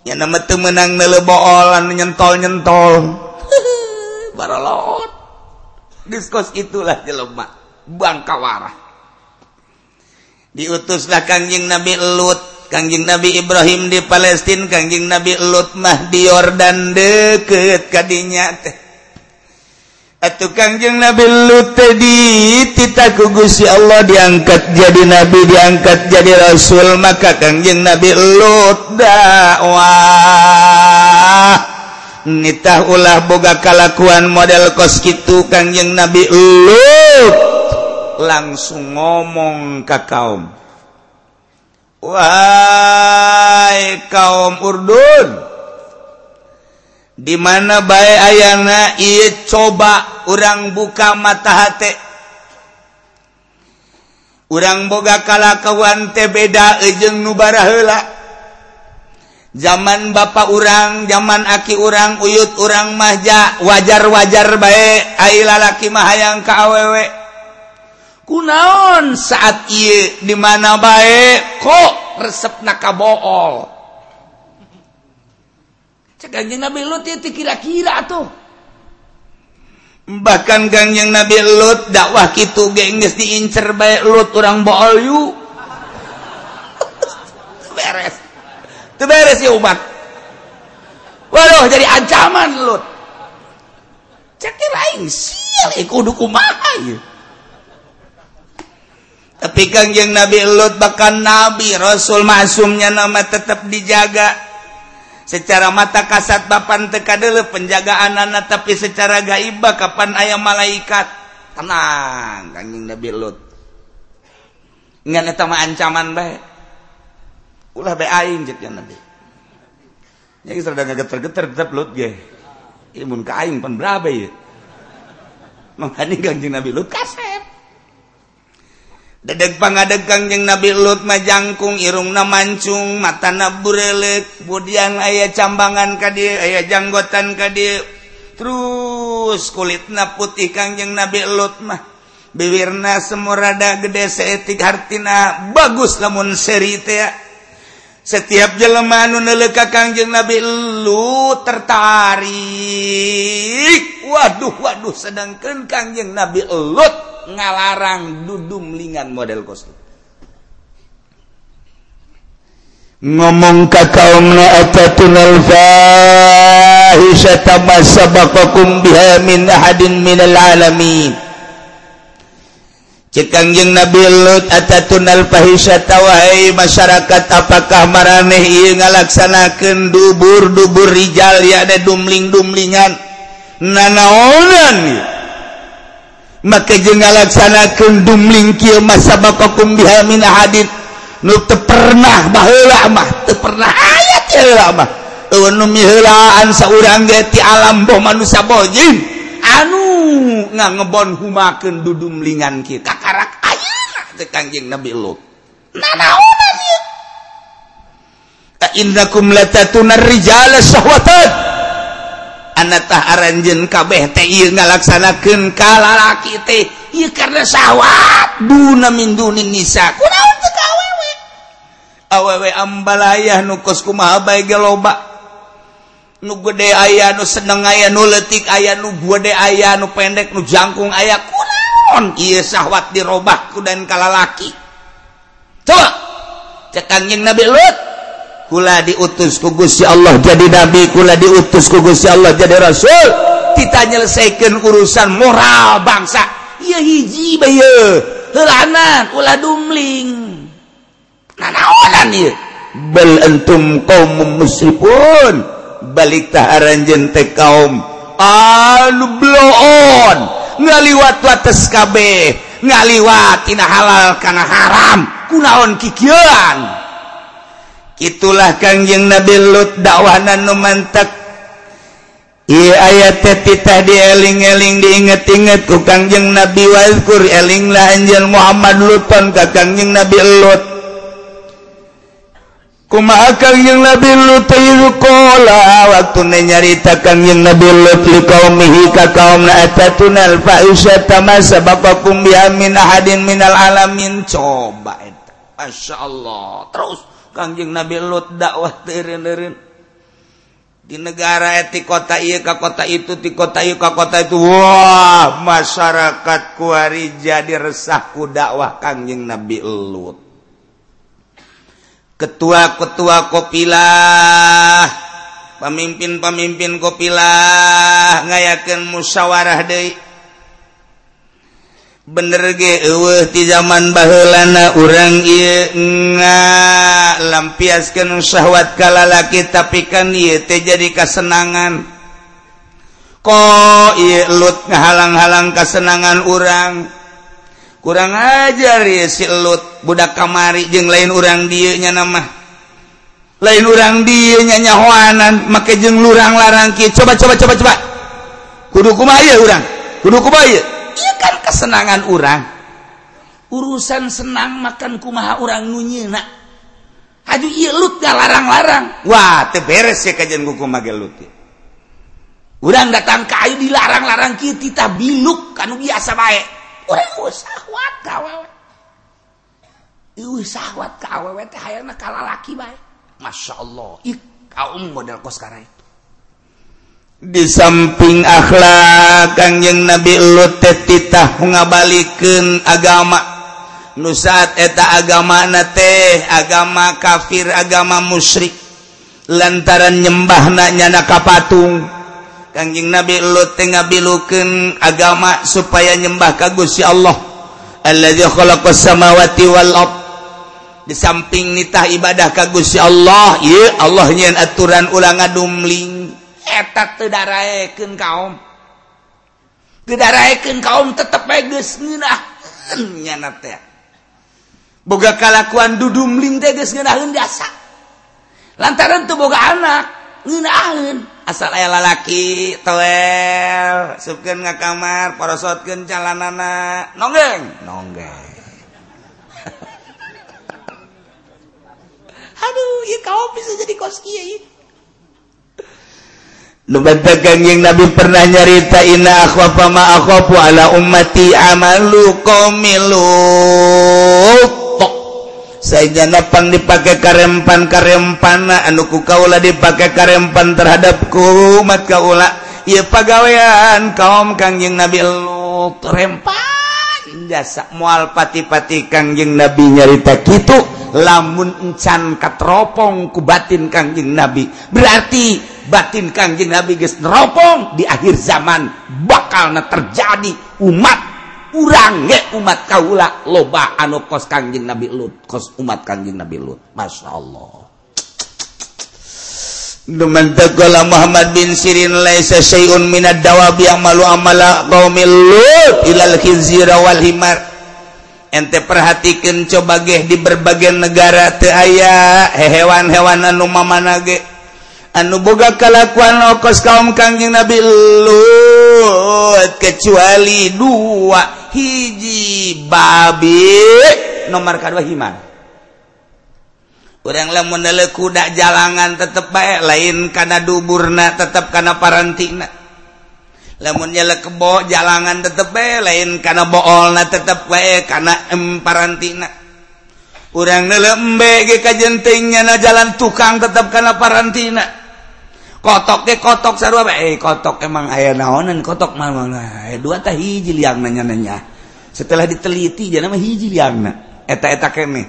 nama teu meunang nelebool nyentol-nyentol. Barolot diskos itulah jelema bangkawarah diutuslah kangjing Nabi Lut. Kangjing Nabi Ibrahim di Palestina kangjing Nabi Lut mah di Yordan deket kadinya teh. Atuh Kangjeng Nabi Lut tadi tita ku Gusti Allah diangkat jadi nabi, diangkat jadi rasul, maka Kangjeng Nabi Lut dakwah. Nitah ulah boga kalakuan model kos kitu Kangjeng Nabi Lut. Langsung ngomong ke kaum. Wahai kaum Urdun, dimana baik ayana ia coba orang buka mata hati orang boga kalakawan teh beda ejeng nubara hela zaman bapak orang zaman aki orang uyut orang mahja wajar-wajar baik ai lalaki mahayang ka awewe. Kunaon saat iya dimana baik kok resep nakabool Nabi Lut itu kira-kira tuh bahkan gangjeng Nabi Lut dakwah gitu gengges diincer baik Lut orang bool yu. Beres. Itu beres ya umat. Waduh jadi ancaman Lut. Cekir aing sial eh kudu kumaha ya tapi kangjeng Nabi Lut bahkan Nabi Rasul masumnya nama tetap dijaga. secara mata kasat papan tekadele penjagaan anak tapi secara gaiba kapan ayam malaikat? Tenang kanjing Nabi Lut. Ngan eta mah ancaman bae. Ulah bae aing jeung Nabi. Nya sudah geter-geter tetep Lut ge. Imun mun ka aing pan berapa ieu? Makanya kanjing Nabi Lut kasep. Dedeg pangadegang jeung Nabi Lut majangkung irungna mancung mata naburelek budiang ayah cambangan ka dia ayah janggotan ka dia terus kulitna putih kangjeng Nabi Lut mah. Biwirna semurada gede seetik hartina bagus lamun seri teh setiap jeleman nuneleka kangjeng Nabi lu tertarik. Waduh waduh sedangkan kangjeng Nabi elut ngalarang dudum lingan model kostum. Ngomong ka kaumna atatunal fahisata ma sabaqakum biha min ahadin minal alamin. cekangjeng Nabilut atatunal pahisatawai masyarakat apakah maraneh ngalaksanakan dubur-dubur Rijal? Ya ada dumling-dumlingan. Nanaonan maka jeng ngalaksanakan dumling kieu masa bakakum biha min ahadin. Nu teu pernah baheula mah teu pernah aya teh mah. Nu miheulaan saurang ge ti alam boh manusia bojing anu nga ngebon humaken dudumlingan kita karak Kanjing Nabi Lut. Innakum latatuna rijala syahwatan. Anatah aranjeun kabeh teh ieu ngalaksanakeun ka lalaki teh. Ieu karena syahwat duna min dunin nisa. Kunaon teu ka awewe? Awewe ambalayah nu kumaha bae ge loba nu gede aya nu seneng aya nu letik aya nu gede aya nu pendek nu jangkung aya kunaon? Ieu syahwat dirobah ku dan kalalaki coba cek kanjing Nabi Lut. Kula diutus ku Gusti Allah jadi nabi kula diutus ku Gusti Allah jadi rasul. Ditanyelesaikan urusan moral bangsa. Ieu hiji bae heulanan ulah dumling. Nanaonan ieu? Bel kaum musrifun baliktahran jentek kaum. Alublon ngaliwat wates kabeh ngaliwat tina halal kana haram kunaon kikian itulah Kangjeng Nabi Lut dakwanan numantak I ayat tita dieling-eling diinget-inget ku Kangjeng Nabi Wazkur elinglah Anjil Muhammad Luton ka Kangjeng Nabi Lut. kumakan yang nabi lutukola waktu nyaritakan yang nabi lutli kaum mihika kaum natatunal fausata masa bapakum biamin ahadin minal alamin? Coba itu Masya Allah. Terus kangjeng nabi lut dakwah terin-terin di negara eti kota iya ke kota itu di kota iya ke kota itu wah masyarakat kuari jadi resah ku dakwah kangjeng nabi lut. ketua-ketua kopilah. Pemimpin-pemimpin kopilah. Ngayaken musyawarah De bener ge di zaman Balana orang lampiaskan syahwat kalalaki tapi kan jadi kesenangan kok lut ngahalang-halang kesenangan orang kurang ajar ya silut budak kamari jeng lain orang dianya nama lain orang dianya nyahoanan make jeng lurang larang ki coba coba coba coba. Kudu kumaya orang kudu kumaya iya kan kesenangan orang urusan senang makan kumaha orang nunyina haju iya lut gak larang-larang. Wah teh beres ya kajian kuku mage lut ya. orang datang ke ayu dilarang-larang kita biluk kanu biasa baik Masya Allah model di samping akhlak Kangjeng Nabi titah ngabalikan agama nusat eta agama na teh agama kafir agama musyrik lantaran nyembah nanyana kapatung Kanjing Nabi Lut tengah bilukeun agama supaya nyembah ka Gusti Allah. Allazi khalaqas samawati wal ard. Di samping nitah ibadah ka Gusti Allah, ieu Allah nyeun aturan ulah ngadumling. Eta teu daraekeun kaum. Teu daraekeun kaum tetep bae geus ngeunaheun nya teh. Boga kalakuan dudumling teh geus ngeunaheun biasa. Lantaran teu boga anak ngeunaheun. asal aya lalaki toel. Sukeun ka kamar parosotkeun calanana. Nonggeng? Nonggeng. Aduh ieu kaum bisa jadi kos kieu Nubatakan yang Nabi pernah nyarita inna akhwafa ma akhwafu ala ummati amalu qamiluk sayajanapan dipakai karempan karempan anuku Kaula dipakai karempan terhadapku umat Kaula. Ia pegawaian kaum Kangjeng Nabi Lut rempan. Jasa mual pati-pati Kangjeng Nabi nyarita gitu lamun encan katropong ku batin Kangjeng Nabi. Berarti batin Kangjeng Nabi geus neropong di akhir zaman bakal terjadi umat urange umat kaula loba anu kos kangjeng Nabi Lut kos umat kangjeng Nabi Lut. Masya Allah. Dumantagola Muhammad bin Sirin laisa syai'un minad dawab yang malu amala qaumil lut ilal khizira wal himar. Ente perhatikan coba geh di berbagai negara teu aya hewan-hewan anu mamana ge. Anu boga kalakuan okos kaum kangjeng Nabi Lut kecuali dua. hiji babi nomor kedua himan. Oranglah mendele kuda jalangan tetap baik lain karena duburna tetap karena parantina. Lamunnya lekebo jalangan tetap baik lain karena boolna tetap baik karena em parantina. Orang nelembe ke kajentingnya na jalan tukang tetap karena parantina. kotok de kotok sarua eh kotok emang ayah naonan kotok mah mana eh, dua tah hiji liang nanya nanya setelah diteliti jadi nama hiji liang na eta eta kene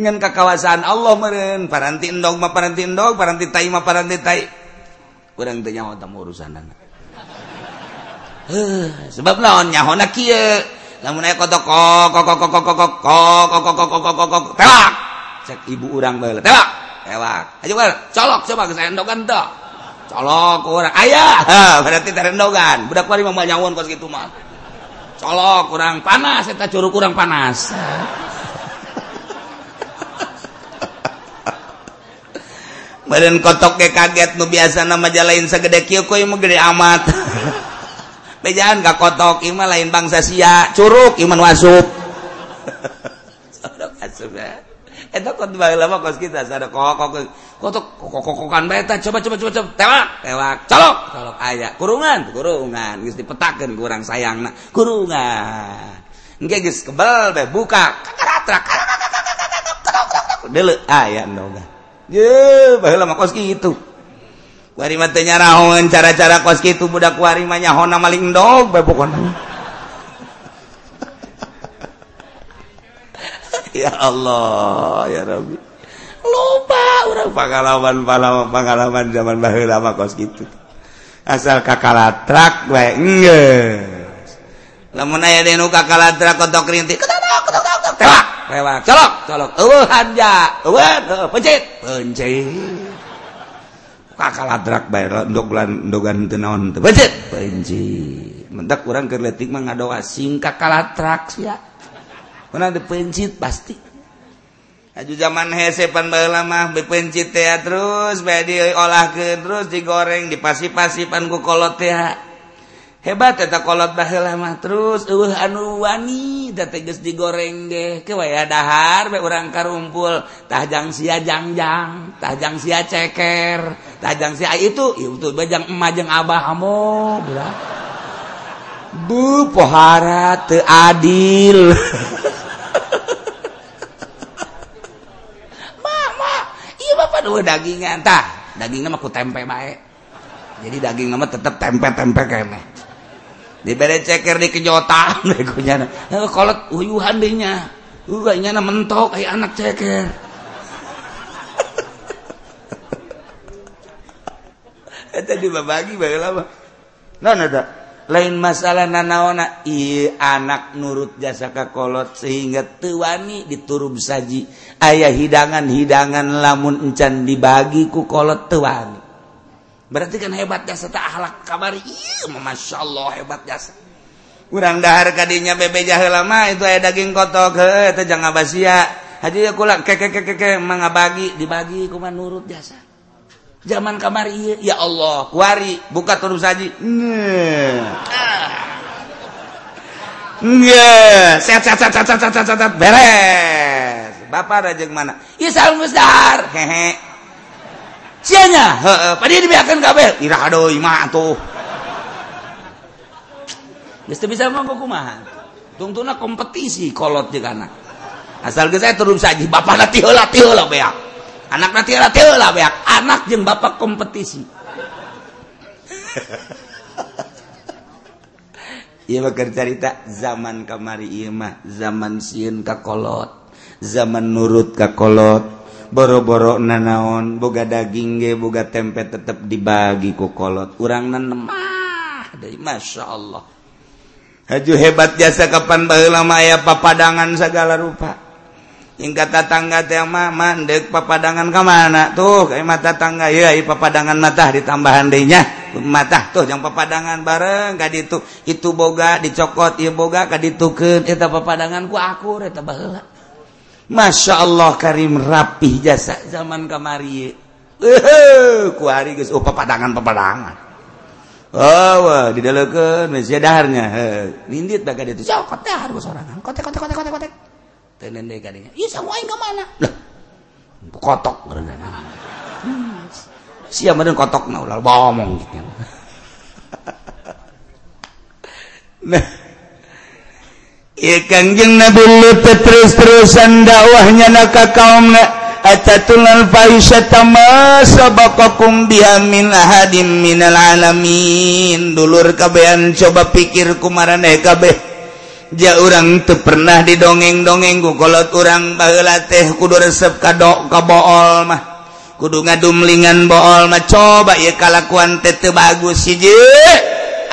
ngan kakawasan Allah meren paranti endog ma paranti endog paranti tai ma paranti tai kurang teh nyaho tamu urusan anak eh sebab naon nyaho na kieu lamun aya kotok kok kok kok kok kok kok kok kok kok kok telak cek ibu urang bae telak telak aja colok coba ke sendok entok colok orang ayaah berarti terendogan budak paling mau nyawon kos gitu mah. Colok kurang panas kita curug kurang panas. Badan kotok ke kaget nu biasa nama jalain segede kieu koi mah gede amat. Bejaan gak kotok ieu lain bangsa sia. Curug iman wasup asup ya. lama kos kita ada kokok kotok kokokan beta coba coba coba coba. Tewak tewak. Colok. Colok. Aya kurungan kurungan. Geus dipetakeun kurang sayang nah kurungan. Engke geus kebel bae buka. Kakaratra dele aya noga ye baheula mah kos kitu. Kuari mah teu nyarahoeun cara-cara kos kitu budak kuari mah nyahona maling dog bae pokona. ya Allah ya Rabbi. Lupa orang pengalaman pengalaman pengalaman zaman baheula mah kos gitu asal kakalatrak bae enggeus lamun aya nu kakalatrak kotok rintik ketok ketok ketok telak lewat colok colok. Eueuh hanja. Eueuh pencit pencit kakalatrak bae ndog bulan ndogan teu naon teu. Pencit pencit mentak urang keur leutik mah ngadoa sing kakalatrak sia. ya. Kuna dipencit pasti. Aju zaman hese pan panbaheula mah dipencit teh terus bae diolahkeun terus digoreng dipasi-pasipan ku kolot teh. Hebat eta kolot baheula mah terus eueuh anu wani da geus digoreng ge. Ke wae dahar bae urang karumpul tah jang sia jangjang, tahjang sia ceker, tah jang sia itu ieu betul bajang emak jeung abah amo, budak. Bu pohara teu teadil. dua dagingan tah daging nama ku tempe baik jadi daging nama tetap tempe tempe kayaknya. Diberi ceker di kejotan begonya. Eh, kolot uyuhan dehnya uganya na mentok ay anak ceker. Eta dibagi bae lama non ada lain masalah nanaona I anak nurut jasa kakolot sehingga tuwani diturub saji. Ayah hidangan-hidangan lamun encan dibagiku kolot tuwani berarti kan hebat jasa tak akhlak kabar Masya Allah hebat jasa. Kurang dahar kadinya bebe jahe lama itu aya daging kotok jangan basia haji kulak ke ke ke ke ke bagi dibagi kuman nurut jasa. Zaman kamar iya ya Allah kuari buka turun saji Nggak, sehat sehat sehat sehat sehat sehat sehat beres. Bapak rajeng mana? Iya salam besar. Hehe sianya pada dibiarkan kabeh ira aduh mah tuh Geus bisa mampu kumaha. Tungtuna kompetisi kolot jeung anak. Asal geus saya terus saja bapak nanti heula ti heula beak. anak nanti lah beak. Anak jeung bapak kompetisi. Iya cerita zaman kamari Imah mah zaman siun kakolot zaman nurut kakolot boro-boro nanaon boga daging ge boga tempe tetep dibagi ku kolot. Urang nemah dari masya Allah. Haju hebat jasa kapan baheula mah aya papadangan segala rupa. kata tangga tema mandek papadangan ke mana? Tuh eh, kayak mata tangga ya papadangan mata ditambahan dehnya mata tuh yang papadangan bareng gak itu itu boga dicokot ya boga gak dituken eta papadangan ku akur eta baheula. Masya Allah karim rapi jasa zaman kamari eh ku hari geus oh papadangan papadangan. Oh wah didalekeun geus daharnya. Heeh nindit baga ditu. Cokot dahar ku sorangan kotek kotek kotek kotek kotek mana? Kotok si kotok? Ngomong ulah kangjeng nabi terus terusan dakwahnya naka kaum na atatunal fahisyata sabaqakum biamin ahadim minal alamin. Dulur kabehan coba pikir kumaraneh kabeh. ja orang tuh pernah di dongeng-dongengku kolot orang bagla teh kudu resep kadok kabool mah. Kudu ngadumlingan bool mah. Coba ya kalakuan tete bagus sih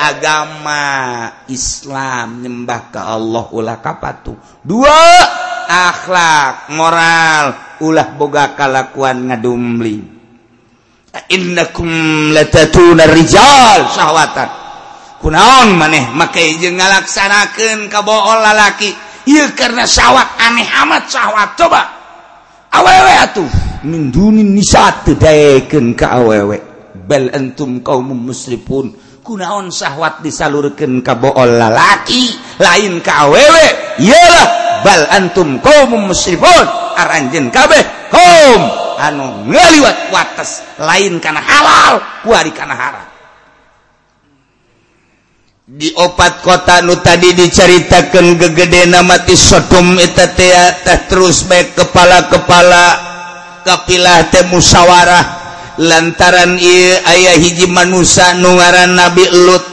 agama Islam nyembah ke Allah ulah kapatu dua akhlak moral ulah boga kalakuan ngadumling innakum latatuna rijal syahwatan. kunaon maneh? Make je ngalaksanakan kabool lalaki. Ieu karena sawwat aneh amat sawwat coba. Awewe atuh. Min dunin nisa tedaekeun ka awewe. Bal antum kaum musrifun kunaon syahwat disalurkeun ka bool lalaki? Lain ka awewe. Iyalah bal antum kaum musrifun aranjeun kabeh kaum. Anu ngaliwat wates lain kana halal kuari kana haram. di opat kota nu tadi diceritakan gegede namati sotum teh terus baik kepala-kepala kapilah teh musyawarah lantaran ieu ayah hiji manusia nu ngaran Nabi Lut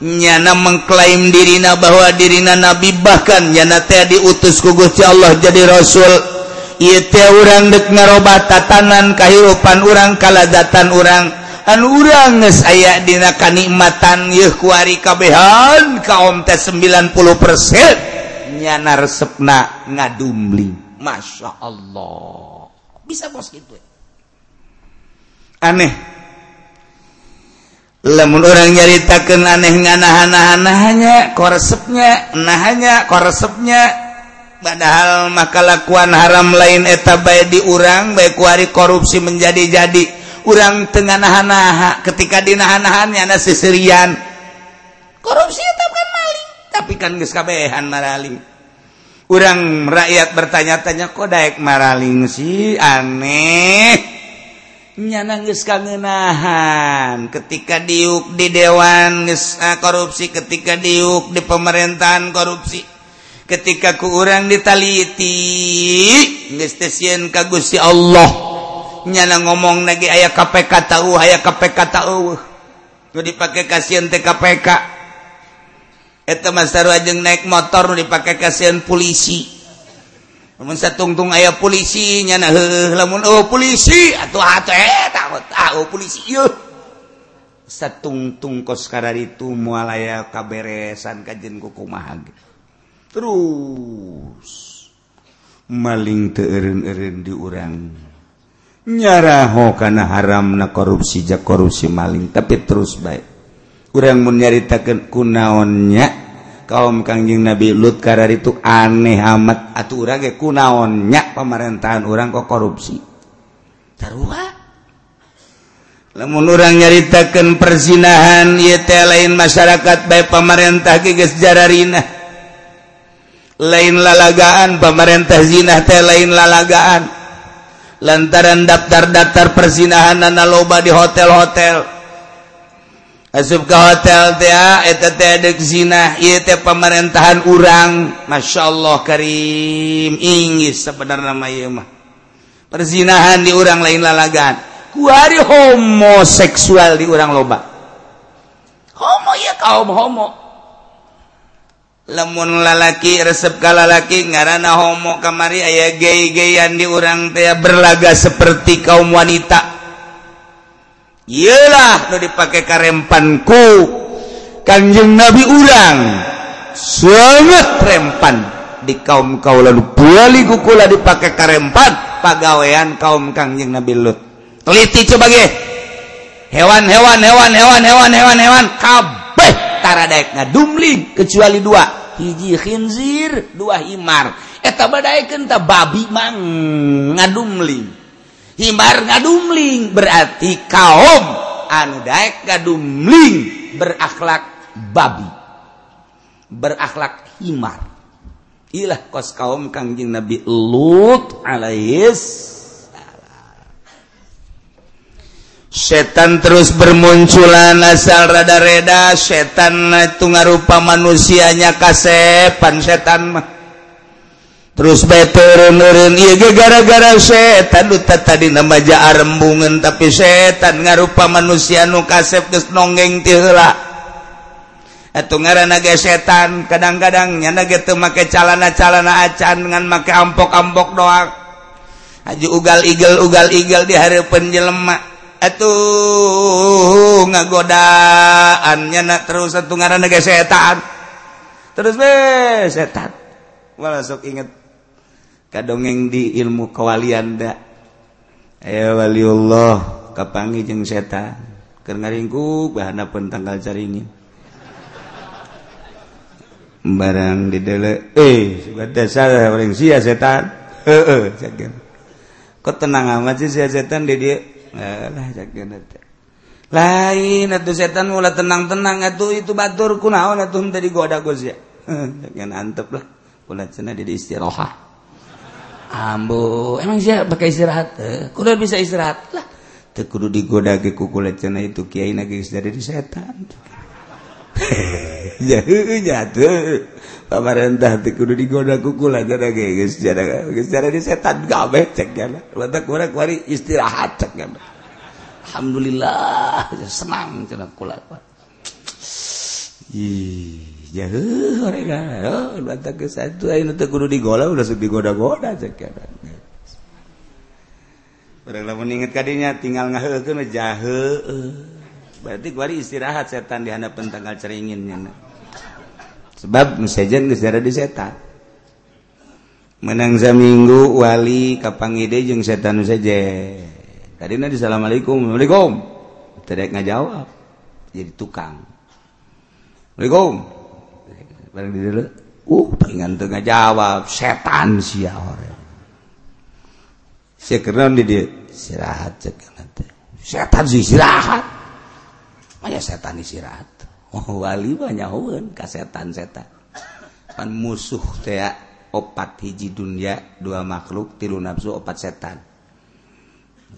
nyana mengklaim dirina bahwa dirina Nabi bahkan nyana teh diutus ku Gusti Allah jadi Rasul. Ieu teh urang dek ngaroba tatanan kahirupan urang kaladatan urang. anu urang aya dina kanikmatan yeuh kuari kabehan kaum teh 90% nyana resepna ngadumli Masya Allah. Bisa bos gitu ya. aneh. Lamun orang nyaritakan aneh nganahanahanahanya koresepnya nahanya koresepnya padahal maka lakuan haram lain eta baik diurang baik kuari korupsi menjadi-jadi. kurang tengah nahan-naha ketika dinahan-nahannya ada seserian. Korupsi tetap kan maling tapi kan geus kabehan maraling. Urang rakyat bertanya-tanya kok daek maraling sih? Aneh. Nyana geus kangenahan. Ketika diuk di dewan geus ah, korupsi. Ketika diuk di pemerintahan korupsi. Ketika ku urang ditaliti geus ka Gusti Allah. nyana ngomong lagi aya KPK tahu aya KPK tahu nu dipakai kasihan TKPK eta mas sarua jeung naik motor nu dipakai kasihan polisi lamun satungtung ayah polisi nyana heuh lamun oh polisi atuh atau eh tahu tahu oh, polisi ieu satungtung kos itu moal aya kaberesan kajen ku kumaha terus maling teu eureun-eureun di urang. nyaraho karena haram na korupsi ja korupsi maling tapi terus baik. Kurang menyaritakan kunaonnya kaum kangjing Nabi Lut karar itu aneh amat. Atau orang kunaonnya pemerintahan orang kok korupsi. Taruha. Lamun orang nyaritakan perzinahan teh lain masyarakat baik pemerintah geus jararina lain lalagaan pemerintah zina teh lain lalagaan. lantaran daftar-daftar persinahan nana loba di hotel-hotel. Asup ke hotel ah, eta teh zina ieu teh pemerintahan urang. Masyaallah karim. Inggris sebenarnya mah ieu mah. Perzinahan di urang lain lalagan kuari homoseksual di urang loba. Homo ya kaum homo. lemun lalaki resep kalalaki ngaranana homo kamari aya gay-gayan di urang tea berlaga seperti kaum wanita Yelah udah dipakai karempanku Kanjeng Nabi urang sangat rempan di kaum kau lalu bali kukula dipakai karempan pagawean kaum Kangjeng Nabi Lut teliti coba ge hewan hewan hewan hewan hewan hewan hewan kab antara daekna dumling kecuali dua. Hiji khinzir dua himar. Eta badaekeun ta babi mang ngadumling. Himar ngadumling berarti kaum anu daek ngadumling berakhlak babi. Berakhlak himar. Ilah kos kaum kangjeng Nabi Lut alaihis setan terus bermunculan asal rada-reda setan itu ngarupa manusianya kasepan setan mah. Terus beturun-urun iya gara-gara setan duta tadi nama ja arembungan tapi setan ngarupa manusia nu kasep geus nonggeng tihela itu ngaranna ge setan kadang-kadang nyana gitu make calana-calana acan dengan make ampok-ampok doang. Haji ugal igel ugal igel di hari jelema. atuh ngagodaannya nak terus satu ngaran negara setan. Terus be setan. Malah sok inget kadongeng di ilmu kewalian dak ayo waliullah kapangi jeung setan? Keur ngaringkuk bahana pun tanggal caringin. Barang di dele eh dasar orang sia setan. Heeh -he, kok tenang amat sih sia setan di dia? lain atau setan mulai tenang-tenang atau itu batur kunaon atau tadi goda gozia jangan antep lah kula cina di istirahat ambo emang sia pakai istirahat kudu bisa istirahat lah teu kudu digoda ke kukulat cina itu kiai geus dari setan pamarentah kudu digoda kukul aja setan gawe cek kurang kuari istirahat cek ya Alhamdulillah senang cina kula ih jauh mereka oh lantak ke satu ayo nanti kudu digola udah sudah digoda-goda cek gana Orang lamun inget kadinya tinggal ngahe jahe. Uh. berarti kuari istirahat setan di hadapan tanggal ceringinnya sebab sejen secara di setan. Menang minggu wali kapangide jeung setan saja tadi nanti assalamualaikum. Waalaikum tidak ngajawab. Jadi tukang. Assalamualaikum. Bareng di dulu. Uh pengen tuh ngajawab. Setan siar sekeron di dia istirahat setan istirahat. Maya setan istirahat. Oh, wali banyak hueun ke setan-setan. Pan musuh teh opat hiji dunia, dua makhluk, tilu nafsu, opat setan.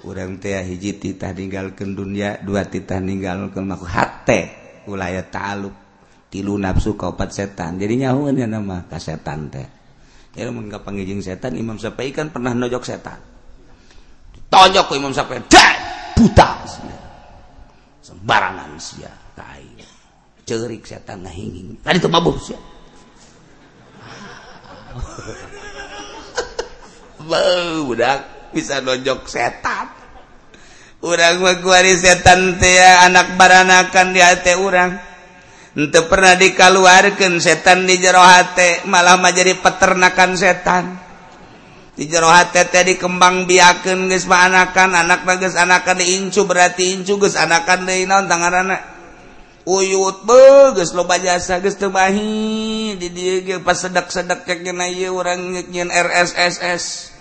Urang teh hiji titah ninggalkeun dunia, dua titah ninggalkeun makhluk, hate ulaya ta'aluk. Tilu nafsu ka opat setan. Jadi nyahuan ya nama ka setan teh. Jadi mun panggijing setan Imam Syafi'i kan pernah nojok setan. Tonjok ku Imam Syafi'i, "Dah, buta." sembarangan sia tai cerik setan ngahinging tadi tuh babuh sia bau budak bisa nonjok setan. Urang mah kuari setan teh anak baranakan di hati urang Untuk pernah dikaluarkan setan di jero hati malah mah jadi peternakan setan. di jerohat teh dikembang biaken guys anakan anak bagus anakan diincu berarti incu guys anakan di naon tangan anak uyut be lo loba jasa guys tebahi di dia pas sedak sedak cek nyana ieu urang RSSS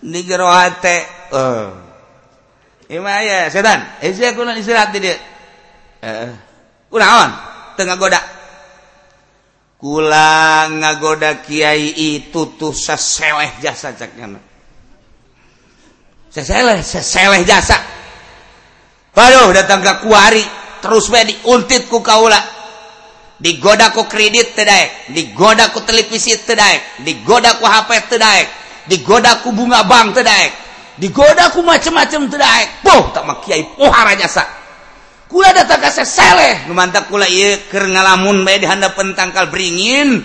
di jerohat eh Ima ya setan, eh saya nak istirahat di dia. Eh, eh, kunaon? Tengah goda. kula ngagoda Kyai tutuh saseweh jasa caknya seseleh seseleh jasa. Baru datang ke kuari terus we diuntit ku kaula. Digoda ku kredit teu daek digoda ku televisi teu daek digoda ku HP teu daek digoda ku bunga bank teu daek digoda ku macam-macam teu daek. Puh tak mah kiai pohara jasa. kula datang ka saleh nu mantap kula ieu keur ngalamun bae di handapeun tangkal beringin.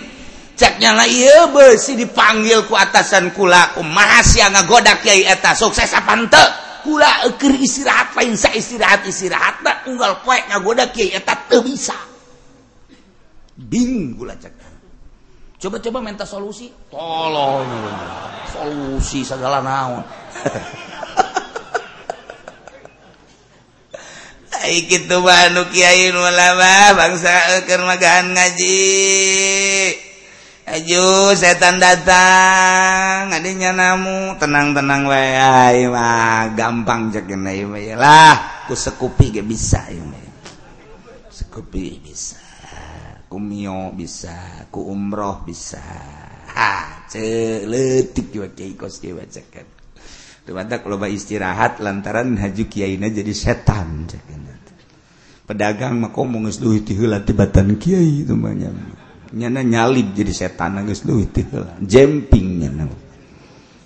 Cak nyala ieu beusi dipanggil ku atasan kula. Kumaha sia ngagodak kiai eta. Sukses apa henteu kula eh, keur istirahat lain sa istirahat istirahat na unggal poe ngagodak kiai eta teu bisa. Bing kula cak. Coba-coba minta solusi. Tolong solusi segala naon. gitu Banu Kyai ulama bangsa kermagaan ngaji. Aju setan datang adanya namu. Tenang-tenang wae mah gampang cekin lah. Ku sekupi ge bisa ieu Sekupi bisa ku mio bisa ku umroh bisa. Ha ceuk leutik kos Dumadak loba istirahat lantaran haju kiaina jadi setan. Pedagang mah komo geus duit heula tibatan kiai itu nyana nyalip jadi setan geus duit heula. Jemping nyana.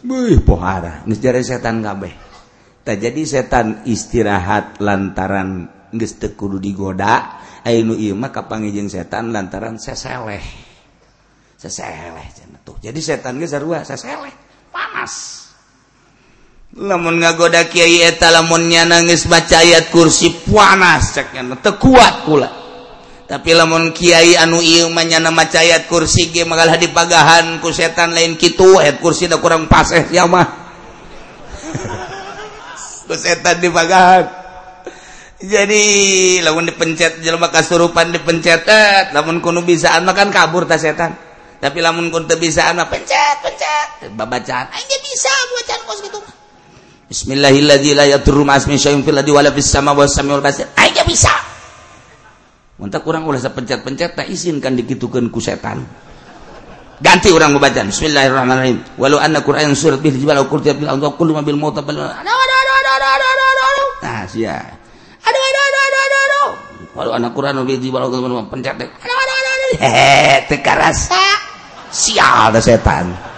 Beuh pohara geus setan kabeh. Tah jadi setan istirahat lantaran geus teu kudu digoda, aya nu ieu mah setan lantaran seseleh. Seseleh tuh. Jadi setan geus sarua seseleh panas. lamun ngagoda Kyai eta lamunnya nangis baca ayat kursi panas ceknya teu kuat kula tapi lamun Kiai anu ieu nama maca ayat kursi ge di dipagahan ku setan lain kitu ayat kursi udah kurang pas eh sia mah. Ku setan dipagahan. Jadi lamun dipencet jelema kasurupan dipencetet lamun kuno bisaan mah kan kabur ta setan. Tapi lamun kuno teu bisaan mah pencet pencet. Babacaan aja bisa bacaan kos gitu. mah Bismillahilladzi bisa. Muntah kurang ulah pencet-pencet tak izinkan dikitukeun ku setan. Ganti orang membaca Bismillahirrahmanirrahim. Walau anna Qur'an surat bil jibal qurtiyat bil ardh kullu ma bil mauta bal. Nah, sia. Aduh aduh aduh aduh aduh aduh. Walau anna Qur'an bil jibal qurtiyat pencet. Hehe, teu karasa. Sial da setan.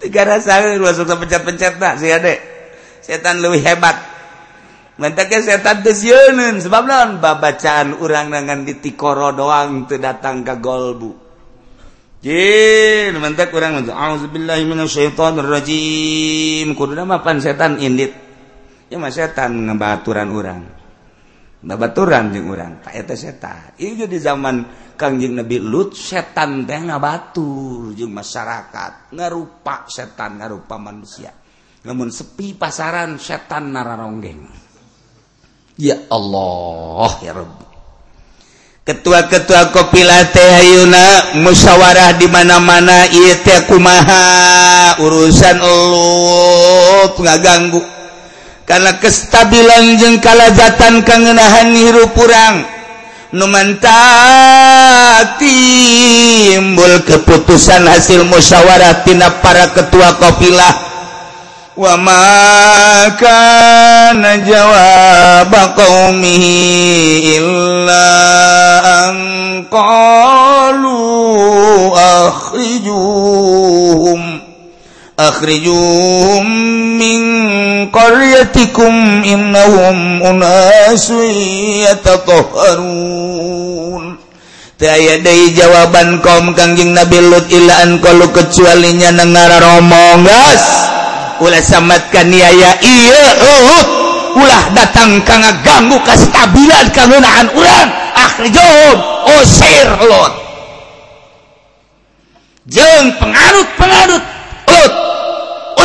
tiga rasa langsung pencet-pencet nah si ade setan lebih hebat. Mentaknya setan tesyunun sebab non babacaan orang dengan ditikoro doang teu datang ke golbu. Jin mentak urang mentak auzubillahi minasyaitonir rajim kudu mapan setan indit. Ya mah setan ngebaturan urang baturan jeung orang eta setan. Ieu di zaman Kangjeng Nabi Lut setan teh ngabatur jeung masyarakat. Ngarupa setan ngarupa manusia. Namun sepi pasaran setan nararonggeng. Ya Allah ya Rabbi ketua-ketua kopi latte Ayuna musyawarah di mana-mana ieu teh kumaha? Urusan lut ngaganggu karena kestabilan jeng kalazatan kangenahan hirup kurang numantati timbul keputusan hasil musyawarah tina para ketua kopilah wa maka jawab qaumi illa an qalu akhrijuhum أخرجوهم من قريتكم إنهم أناس يتطهرون. Tiada jawaban kaum kangjeng Nabi Lut ilaan kalau kecualinya nengara romongas ulah samatkan niaya iya uh, ulah datang kang ganggu kestabilan kangunahan ulang akhrijum usir Lut. Jeng pengarut pengarut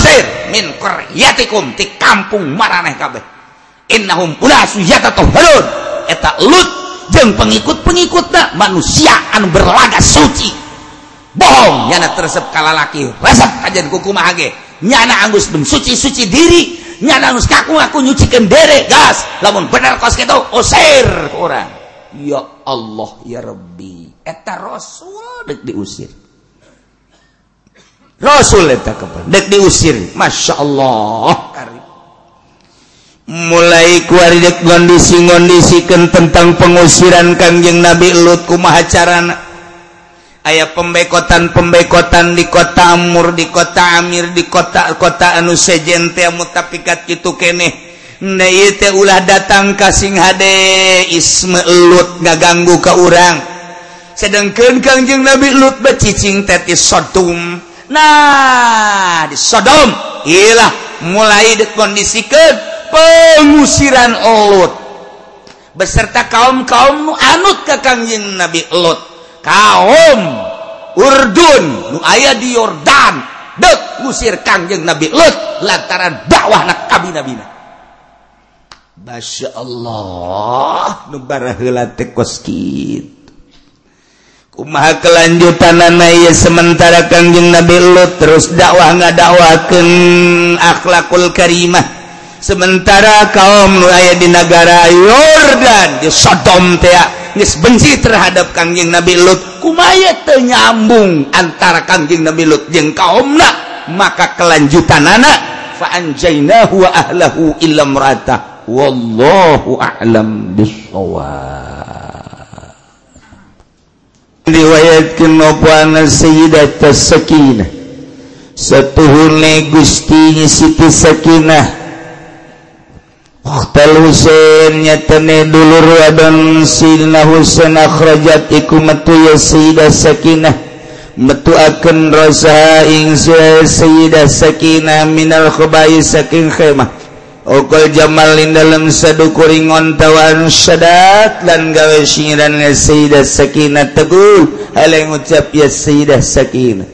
Uzair min qaryatikum ti kampung maraneh kabeh. Innahum unasu yatatahharun eta Lut jeung pengikut-pengikutna manusia anu berlaga suci. Bohong nyana tersep kalalaki resep kajian kuku mahage nyana anggus mensuci-suci diri nyana anggus kaku aku nyucikeun dere gas. Lamun bener kos kitu usir orang ya Allah ya Rabbi. Eta rasul diusir. Rasul Dek diusir. Masya Allah mulai kuaridek kondisi-kondisikan tentang pengusiran Kangjeng Nabi Lutku kumahacarana ayaah pembekotan-pembekotan di kota Amur di kota Amir di kota kota anu sejente mutapikat gitu keneh. Ulah datang kasing HD Isme Lut ngaganggu ke urang. Sedangkan Kangjeng Nabi Lut becicing tetis sotum. nah di Sodom. Ilah mulai dikondisikan pengusiran Lut. Beserta kaum-kaum anut ke Kangjeng Nabi Lut. Kaum Urdun nu aya di Yordan. Dek ngusir Kangjeng Nabi Lut lantaran dakwah nak kabina-bina. Masya Allah nu baraheula Umaha kelanjutan naik sementara Kangjeng Nabi Lut terus dakwah ngadakwaken akhlakul karimah. Sementara kaum nu aya di negara Yordan di Sodom teh geus benci terhadap Kangjeng Nabi Lut. Kumaya teu nyambung antara Kangjeng Nabi Lut jeung kaumna, maka kelanjutan anak fa anjaynahu wa ahlahu illa Wallahu a'lam bissawab. riwayatkin satuhurne Gusti Siti sakinah. Sakinahtal Hueinya tene dulur wadon Husain akhrajat iku metu ya Sayyidah Sakinah. Metu akan rasa ing Sayyidah Sakinah minal kebay saking khemah. Okol Jamalin dalam sadukuring ontawan syadat lan gawe singiran nga Sayyidah Sakinah teguh. Ala ngucap ya Sayyidah Sakinah.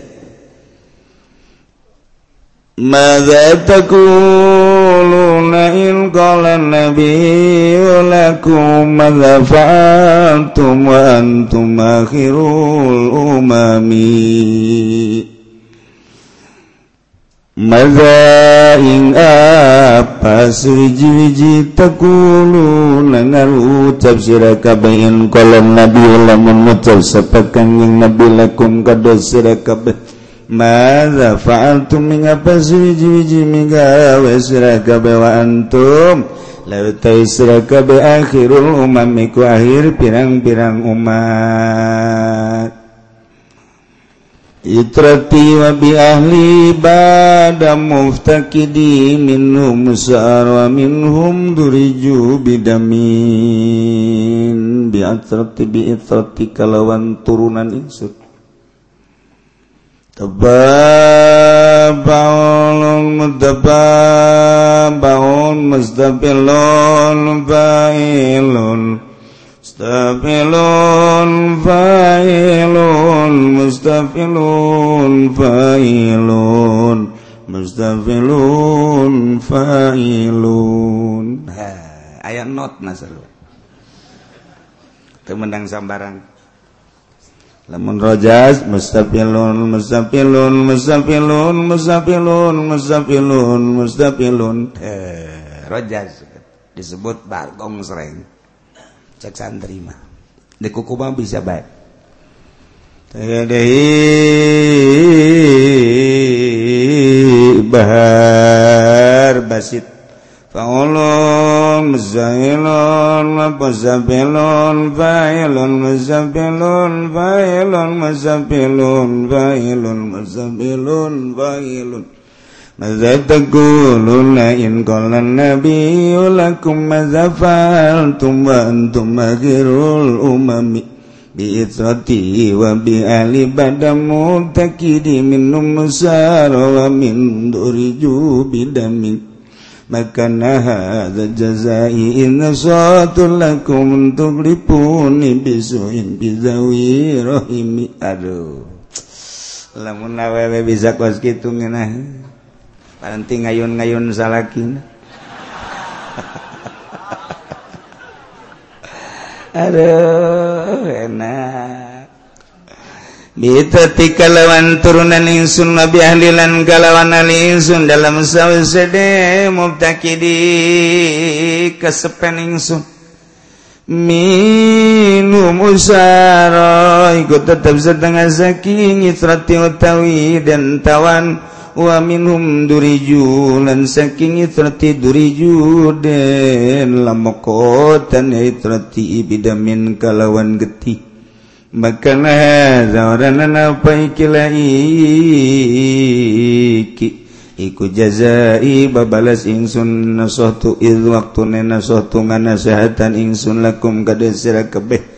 Maza takuluna in qala nabiyyu lakum madha fa'antum wa antum akhirul umami? Mazaing apa suji-wiji tekulu Nangar ucap sirakabain kolom nabi lamun ucap sepakan yang nabi lakum kados sirakabah Maza fa'altum mengapa suji-wiji menggawe sirakabah wa antum? Lautai sirakabah akhirul umamiku akhir pirang-pirang umat. itrati wa bi ahli bada muftakidi minhum sa'ar wa minhum duriju bidamin bi atrati bi itrati kalawan turunan insur. Tababalon mutababalon mustabilon bailun Mustafilun fa'ilun. Mustafilun fa'ilun. Mustafilun fa'ilun. Ayat not nasar Temenang sambaran. Lamun rojas mustafilun mustafilun mustafilun mustafilun mustafilun mustafilun. Eh, rojas. Disebut bargong sering cek santri mah. Di kuku mah bisa baik. Tadehi bahar basit. Faulun muzailun mazabilon, Failun mazabilon, Failun mazabilon, Failun mazabilon Failun, muzabilun, failun. ماذا تقولون إن قال النبي لكم ماذا فعلتم وأنتم آخر الأمم بإثرتي وبأهل بدم متكد منهم مسار ومن درجوا بدم مكان هذا جزائي إن صوت لكم تغربوني بسوء بذوي رحمي أدو lamun awewe bisa kos gitu ngeunah nanti ngayun-ngayun salakin aduh enak. Bitati kalawan turunan insun nabi ahlilan kalawan insun dalam sawsede mubtakidi kesepen insun. Minum usara ikut tetap setengah saking itrati utawi dan tawan wa minhum durijulan saking itrati durijuden lamokotan itrati bidamin kalawan getih maka lah zawaran apa ikila iki iku jazai babalas ingsun nasahtu id waktu nena sahtu nganasehatan ingsun lakum kada sira kebeh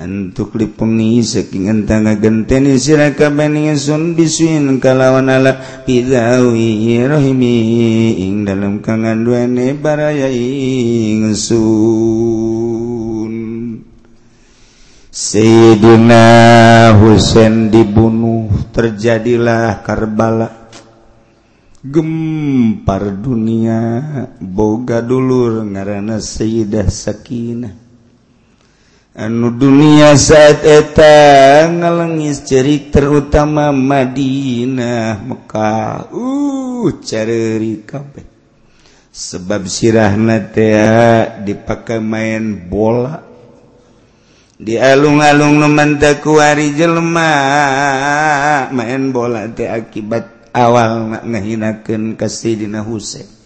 Antuk lipungi saking entang ngagenteni siraka beningan sun bisuin kalawan ala pidawi rahimi ing dalam kanganduane baraya ing sun. Sayyidina Husain dibunuh terjadilah Karbala. Gempar dunia boga dulur ngaranana Sayyidah Sakinah. anu dunia saat eta ngalengis ceri terutama Madinah Mekah. Uh cari kabeh. Sebab sirahna teh dipakai main bola. Di alung-alung nu jelma jelema main bola teh akibat awal ngahinakeun ka Sayyidina Husain.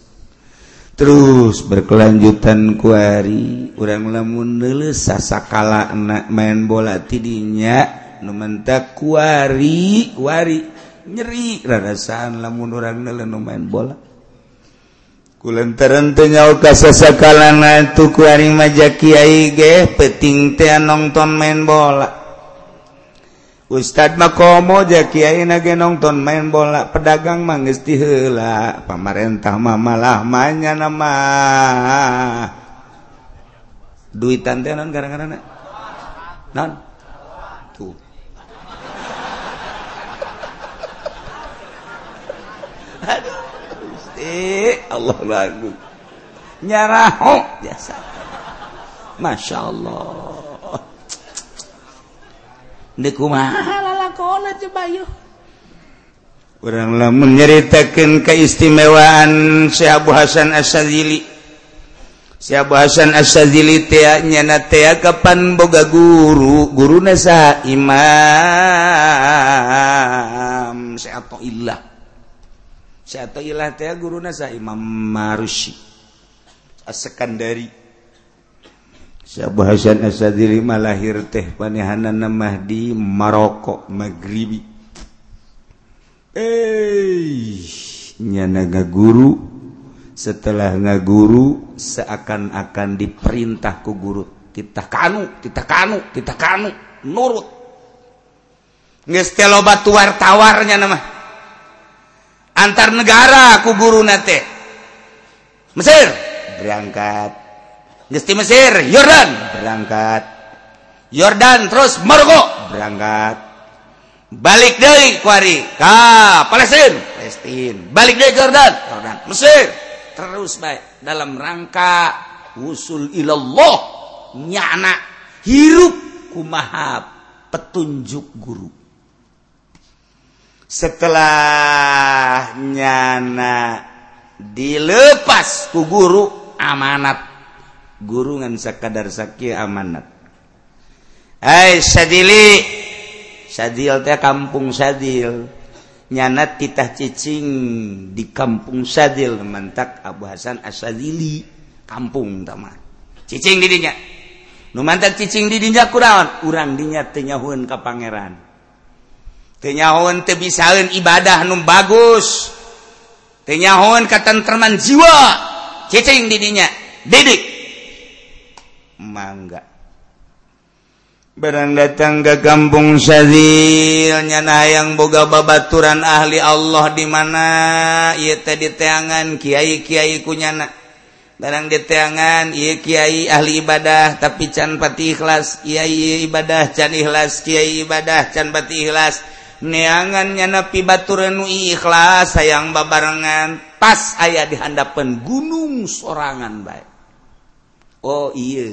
terus berkelanjutan kuari orang lamun nulis sasakala enak main bola tidinya numentak kuari kuari nyeri rarasaan lamun orang nulis nu main bola. Kulantaran tengau kasasakala na tu kuari majaki aige peting teh nonton main bola. Ustad makomo jakiyaina ge nongton main bola pedagang mangesti heula pamarentah mah malah manya nama. Duitan teh naon gara-garana? Naon tuh. Aduh Gusti Allah lagu nyaraho biasa. Masya Allah. oranglah menyeritakan keistimewaan si Abu Hasan asadzili si Abu Hasan asadzilinya na kapan boga guru guru nasa Imam. Ilah Ilah guru nasa Imam Marushi. Askandari Syabah Asadili mah lahir teh panehanana mah di Maroko Maghribi. Eh, nyana guru setelah ngaguru seakan-akan diperintah ku guru. Kita kanu kita kanu kita kanu nurut. Geus teh loba tuar tawarnya nama. Antar negara ku guru nate Mesir berangkat. Gesti Mesir Yordan. Berangkat. Yordan terus Maroko. Berangkat. Balik dari kuari ka Palestina Palestina balik dari Yordan. Yordan. Mesir. Terus baik dalam rangka usul ilallah nyana hirup kumaha petunjuk guru. Setelah nyana dilepas ku guru amanat gurungan sakadar sakit amanat. Hai sadili. Sadil teh kampung sadil. Nyanat titah cicing di kampung sadil mantak Abu Hasan Asadili kampung tama cicing didinya nu mantak cicing didinya kurang urang dinya teu nyahueun ka pangeran. Teu nyahueun teu bisaeun ibadah nu bagus. Teu nyahueun katentreman jiwa. Cicing didinya didik. mangga. Barang datang ke kampung Syazilnya nayang boga babaturan ahli Allah di mana? Ia tadi teangan Kiai Kiai kunyana barang di teangan ia Kiai ahli ibadah tapi can pati ikhlas. Kiai ibadah can ikhlas. Kiai ibadah can pati ikhlas. Neangannya napi baturan ikhlas sayang babarengan. Pas ayah dihandapan gunung sorangan baik Oh iya.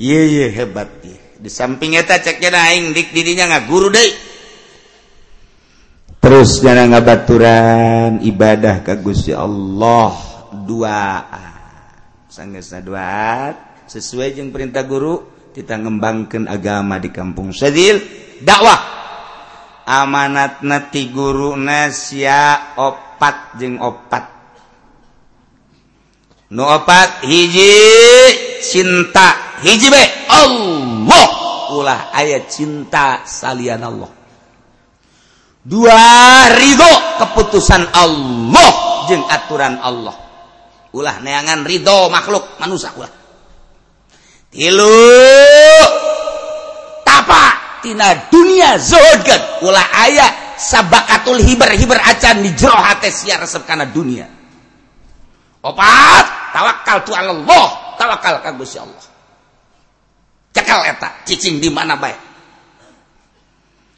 Ye hebat ye. di samping eta ceknya naing dik dirinya nggak guru deh terus jangan ngabaturan ibadah ke Gusti Allah dua sanggeusna dua sesuai jeung perintah guru kita ngembangkan agama di kampung Sadil dakwah. Amanat nati guru nasya opat jeung opat. nuopat hiji cinta. Hiji be Allah. Ulah ayat cinta salian Allah. Dua ridho keputusan Allah jeng aturan Allah. Ulah neangan ridho makhluk manusia ulah. Tilu tapa tina dunia zohgan ulah ayat sabakatul hiber hiber acan di jero hati siar resep kana dunia. opat tawakal tu Allah tawakal ka Gusti Allah. Cekal eta cicing di mana baik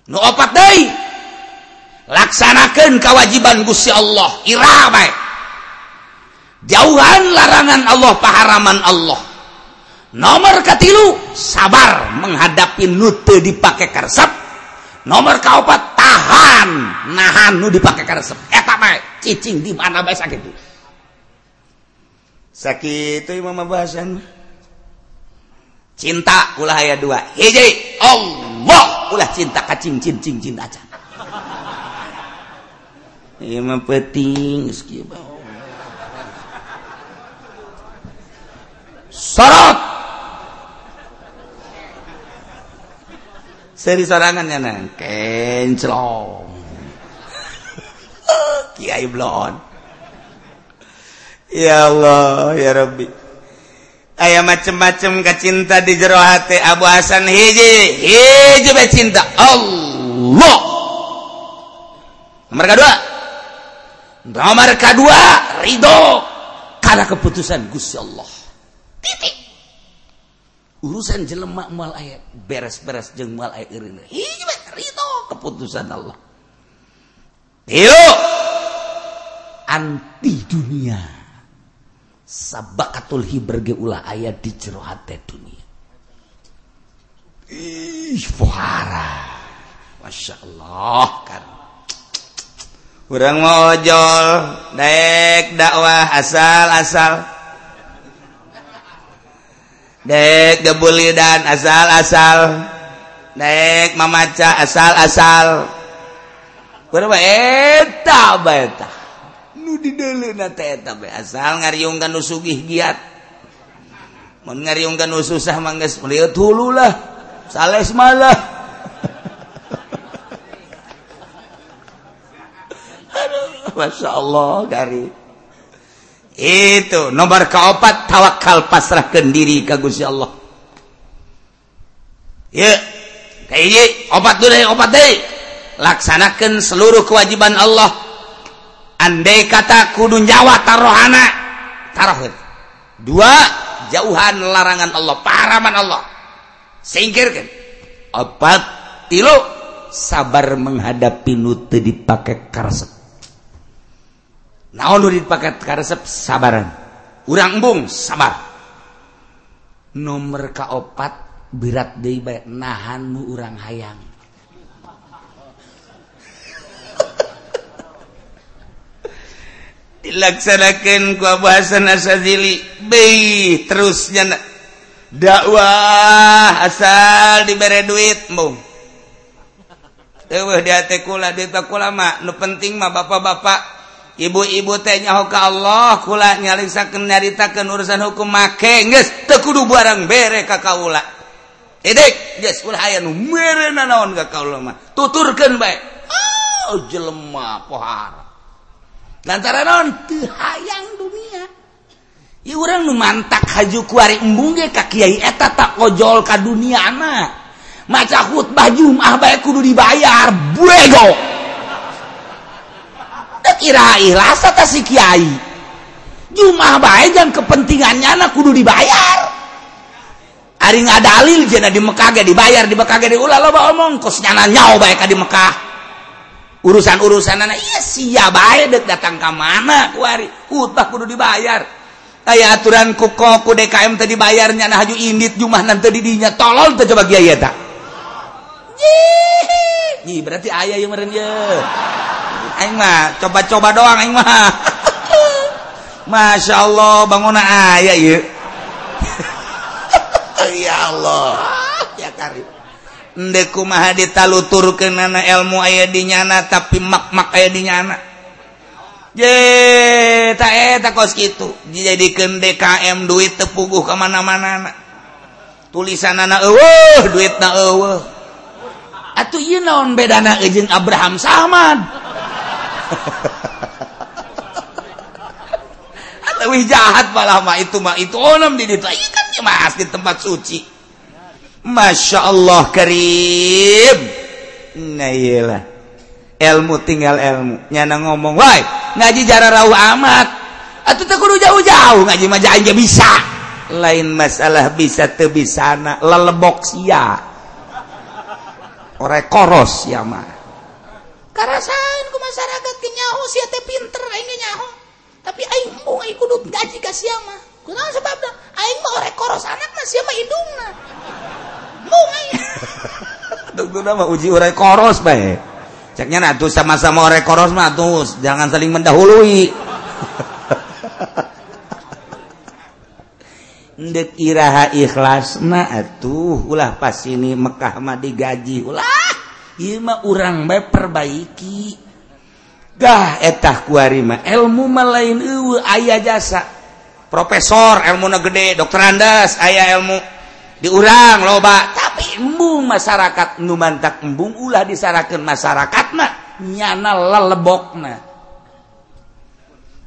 nu opat deui. Laksanakeun kewajiban Gusti Allah ira baik jauhan larangan Allah paharaman Allah. Nomor katilu sabar menghadapi nu teu dipake nomor kaopat tahan nahan nu dipake karesep. Eta baik cicing di mana baik sakit sakit itu imam bahasan. Cinta ulah ayat dua. Hiji Allah. Ulah cinta kacing cincin cinta aja peting sorot. Seri sorangannya nang kenclong. Kiai Blon ya Allah ya Rabbi. Ayah macem-macem kecinta di jero hati Abu Hasan hiji hiji cinta. Allah. Nomor kedua. Nomor kedua ridho. Karena keputusan Gusti Allah. Titik. Urusan jelema mal ayat. Beres-beres jeung mal ayat irina ridho keputusan Allah. Iyo anti dunia sabakatul hiberge ulah aya di jero hate dunia. Ih pohara masya Allah kan. Orang mau ojol dek dakwah asal asal. Dek gebuli dan asal asal. Dek mamaca asal asal. Kurang eta eta? asal ngariungkan nusugih giat. Ngariungkan susah mangges melihat hululah sales malah Aduh, Masya Allah gari. Itu nomor kaopat tawakal pasrah kendiri kagus ya Allah. Ya kayak obat dulu obat deh. Laksanakan seluruh kewajiban Allah. andai kata kudu Jawa tarohana tarohir dua jauhan larangan Allah paraman Allah. Singkirkan. Opat tilu sabar menghadapi nu teu dipake karesep. Naon nu dipake karesep? Sabaran. Urang embung sabar. Nomor kaopat berat deui bae nahan nu urang hayang. dilaksanakan kebahasan asazili bayi terusnya dakwah asal diberi duit dialama nu penting mah bapak-bapak. Ibu-ibu tehnya hoka Allah kula nyalisakan nyaritakan urusan hukum make. Nges tekudu barang bere kakaula edek yes ulah aya nu mere nanaon kakaula mah. Tuturkeun bae. Oh jelema pohara. lantaran non hayang dunia. I orang numantak haju kuari embung ge ka kiai eta tak ojol ka dunia anak maca khutbah Jumat ah, bae kudu dibayar burego Dek kira ikhlas ta si kiai. Jumat ah, bae jang kepentingannya anak kudu dibayar. Ari ngadalil jena di Mekah ge dibayar di Mekah ge diulah. Loba omong kos nyana nyao bae ka di Mekah. urusan-urusan anak si dek datang ke mana kuari utah kudu dibayar aya aturan kukoku DKM tadi bayarnya nah haju indit jumah nanti didinya tolol tuh coba kiai tak Ih, berarti ayah yang meren Aing mah coba-coba doang aing mah. Masya Allah bangun ayah ya. ya Allah. ndeku mah ditalutur ke nana ilmu ayah dinyana tapi mak-mak ayah dinyana je tak eh tak kos gitu dijadikeun DKM duit tepuguh kemana-mana na. tulisan anak eueuh duit na eueuh. Atuh ieu naon bedana jeung Abraham Samad lebih jahat malah mah itu mah itu onom di ditu kan mas di tempat suci. Masya Allah Karim ngalah ilmu tinggal ilmu. Nyana ngomong Woi ngaji jarak rawuh amat. Atau tak kudu jauh-jauh ngaji mah aja bisa. Lain masalah bisa teu bisana lelebok sia. Ore koros ya mah. Karasain ku masyarakat kenyaho sia teh pinter aing nyaho. Tapi aing mung aing kudu ngaji ka sia mah. Kunaon sebabna aing mah ore koros anak mah sia mah indungna mau aing. Nama uji ore koros bae ceknya nah tuh sama-sama ore koros mah tuh jangan saling mendahului. Ndek iraha ikhlas na atuh ulah pas ini Mekah mah digaji ulah. Ieu mah urang bae perbaiki. Gah etah kuari mah ilmu mah lain eueuh jasa Profesor ilmu negede dokter andas ayaah ilmu. Diurang loba. Tapi embung masyarakat numantak embung ulah disarakan masyarakat mah nyana lelebokna.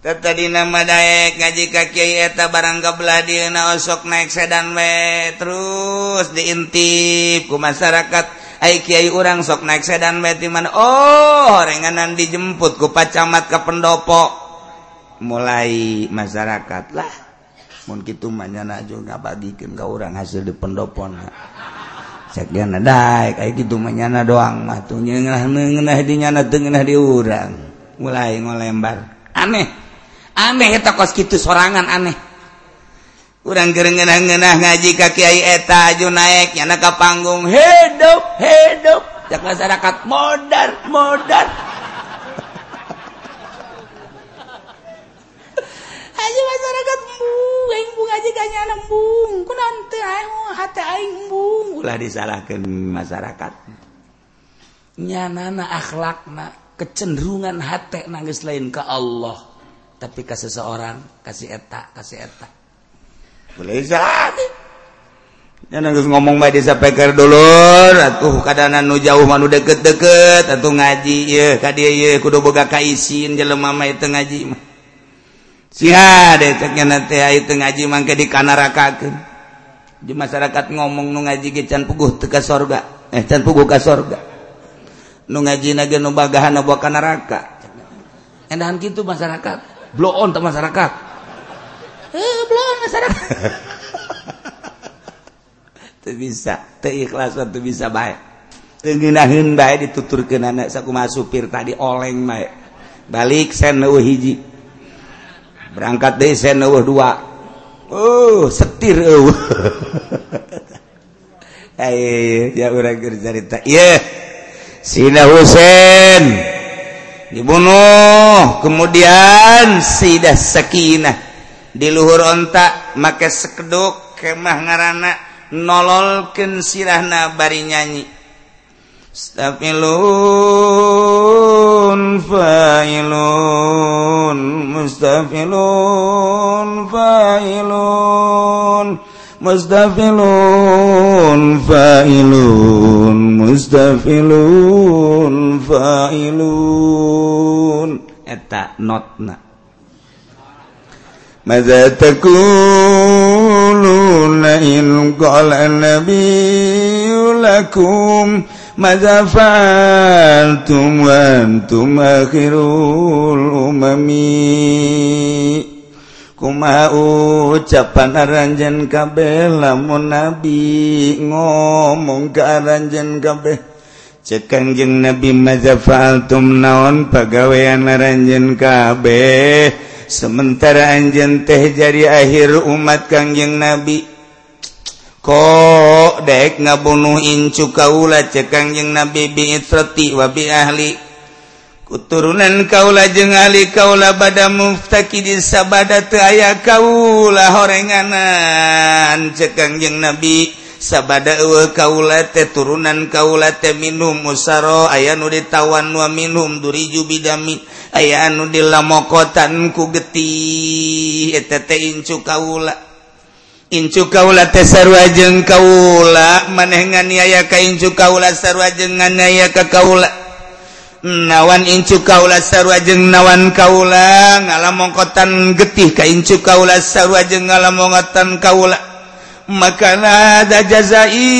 Tadi nama daek ngaji ka kiai eta barang kebelah dina osok naik sedan we. Terus diintip ku masyarakat ai kiai urang sok naik sedan we di mana? Oh renganan dijemput ku pacamat ke pendopo. mulai masyarakat lah. Mungkin manyana juga bagikan ke orang hasil di pendopon kayak gitu menyana doang matnya diurang mulai ngolembar. Aneh. Aneh kos gitu sorangan aneh. Kurang gerengenah-genah ngaji kaki eta aju naik nyana ke panggung. Hidup hidup. Masyarakat modern modern aja masyarakat embung aing embung aja ganya embung ku nanti aing hati aing embung ulah disalahkan masyarakat. Nyanana akhlakna kecenderungan hati nangis lain ke Allah. Tapi ke seseorang kasih eta kasih eta. Boleh jadi Ya nangis ngomong baik di peker dulu atuh kadana nu jauh manu deket-deket. Atuh ngaji ieu ka dieu kudu boga kaisin jelema mah itu ngaji mah. ngaji mangke di kanarakaken di masyarakat ngomong nu ngaji can puguh teka sorga. Eh can puguh ka sorga. Nu ngaji ge nu bagahan nu bukan neraka endahan eh, gitu masyarakat? Blow on tak masyarakat. Eh blow on masyarakat. Teu bisa teu ikhlas teu bisa baik teu ngeunaheun bae dituturkeun anak sakumaha supir tadi oleng bae. Balik sen hiji. berangkat deh saya uh, dua. Oh setir oh. Ayo ya orang cerita. Iya. Sina Husain. Dibunuh. Kemudian Sidah Sakinah. Di luhur ontak make sekeduk kemah ngarana nololkeun sirahna bari nyanyi. Astagfirullah failun mustafilun failun mustafilun failun mustafilun failun. Eta notna. ماذا تقولون إن قال النبي لكم ماذا فعلتم antum akhirul الأمم؟ kumaha ucapan aranjen kabeh lamun nabi ngomong ke aranjen kabeh cek nabi mazafaltum naon pagawean aranjen kabeh sementara anjen teh jadi akhir umat kangjeng nabi. kok dek ngabunuh incu kaula cekang jeung nabi biitrati wa bi ahli? Kuturunan kaula jeung ahli kaula bada muftaki di sabada teu aya kaula horenganan. Cekang jeung nabi sabada eueuh kaula teh turunan kaula teh minum musaro aya nu ditawan wa minum duriju bidami. Aya anu dilamokotan ku getih eta teh incu kaula. Incu kaula tesarwa jeung kaula maneh nganiaya ka incu kaula sarwa jeung nganiaya ka kaula. Nawan incu kaula sarwa jeung nawan kaula ngalamongkotan getih ka incu kaula sarwa jeung ngalamongkotan kaula. Maka ada jazai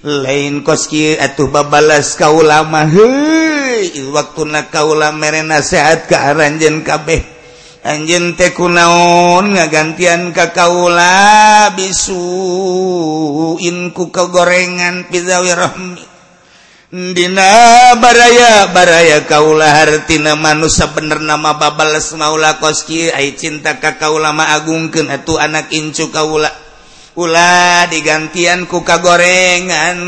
lain koski atuh babalas kaula mah heuy waktu na kaula merena nasihat ka aranjeun kabeh. anj teku naon ngagantian kakaula bisuinku kegorengan pizawirahmi Dina baraya baraya kaula hartina manusia bener nama babales maula koski ay cinta ka kaulama agungkeun atuh anak incu kaula. Ula digantian ku kagorengan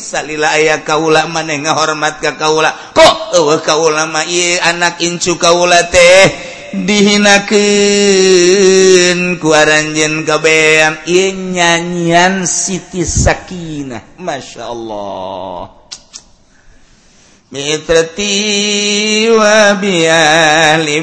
salila aya kaula maneh ngahormat ka kaula. Kok eueuh kaula mah ieu anak incu kaula teh? dihinakan kuaranjen kabean. Ieu nyanyian Siti Sakinah. Masya Allah Mitrati wa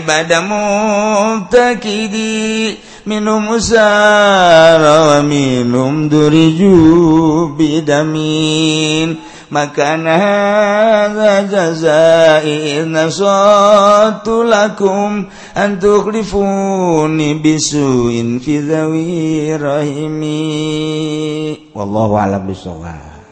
badamu takidi. Minum usara wa minum duriju bidamin مكان هذا جزائي نصات لكم أن تخلفوني بسوء في ذوي رحمي. والله أعلم بالصواب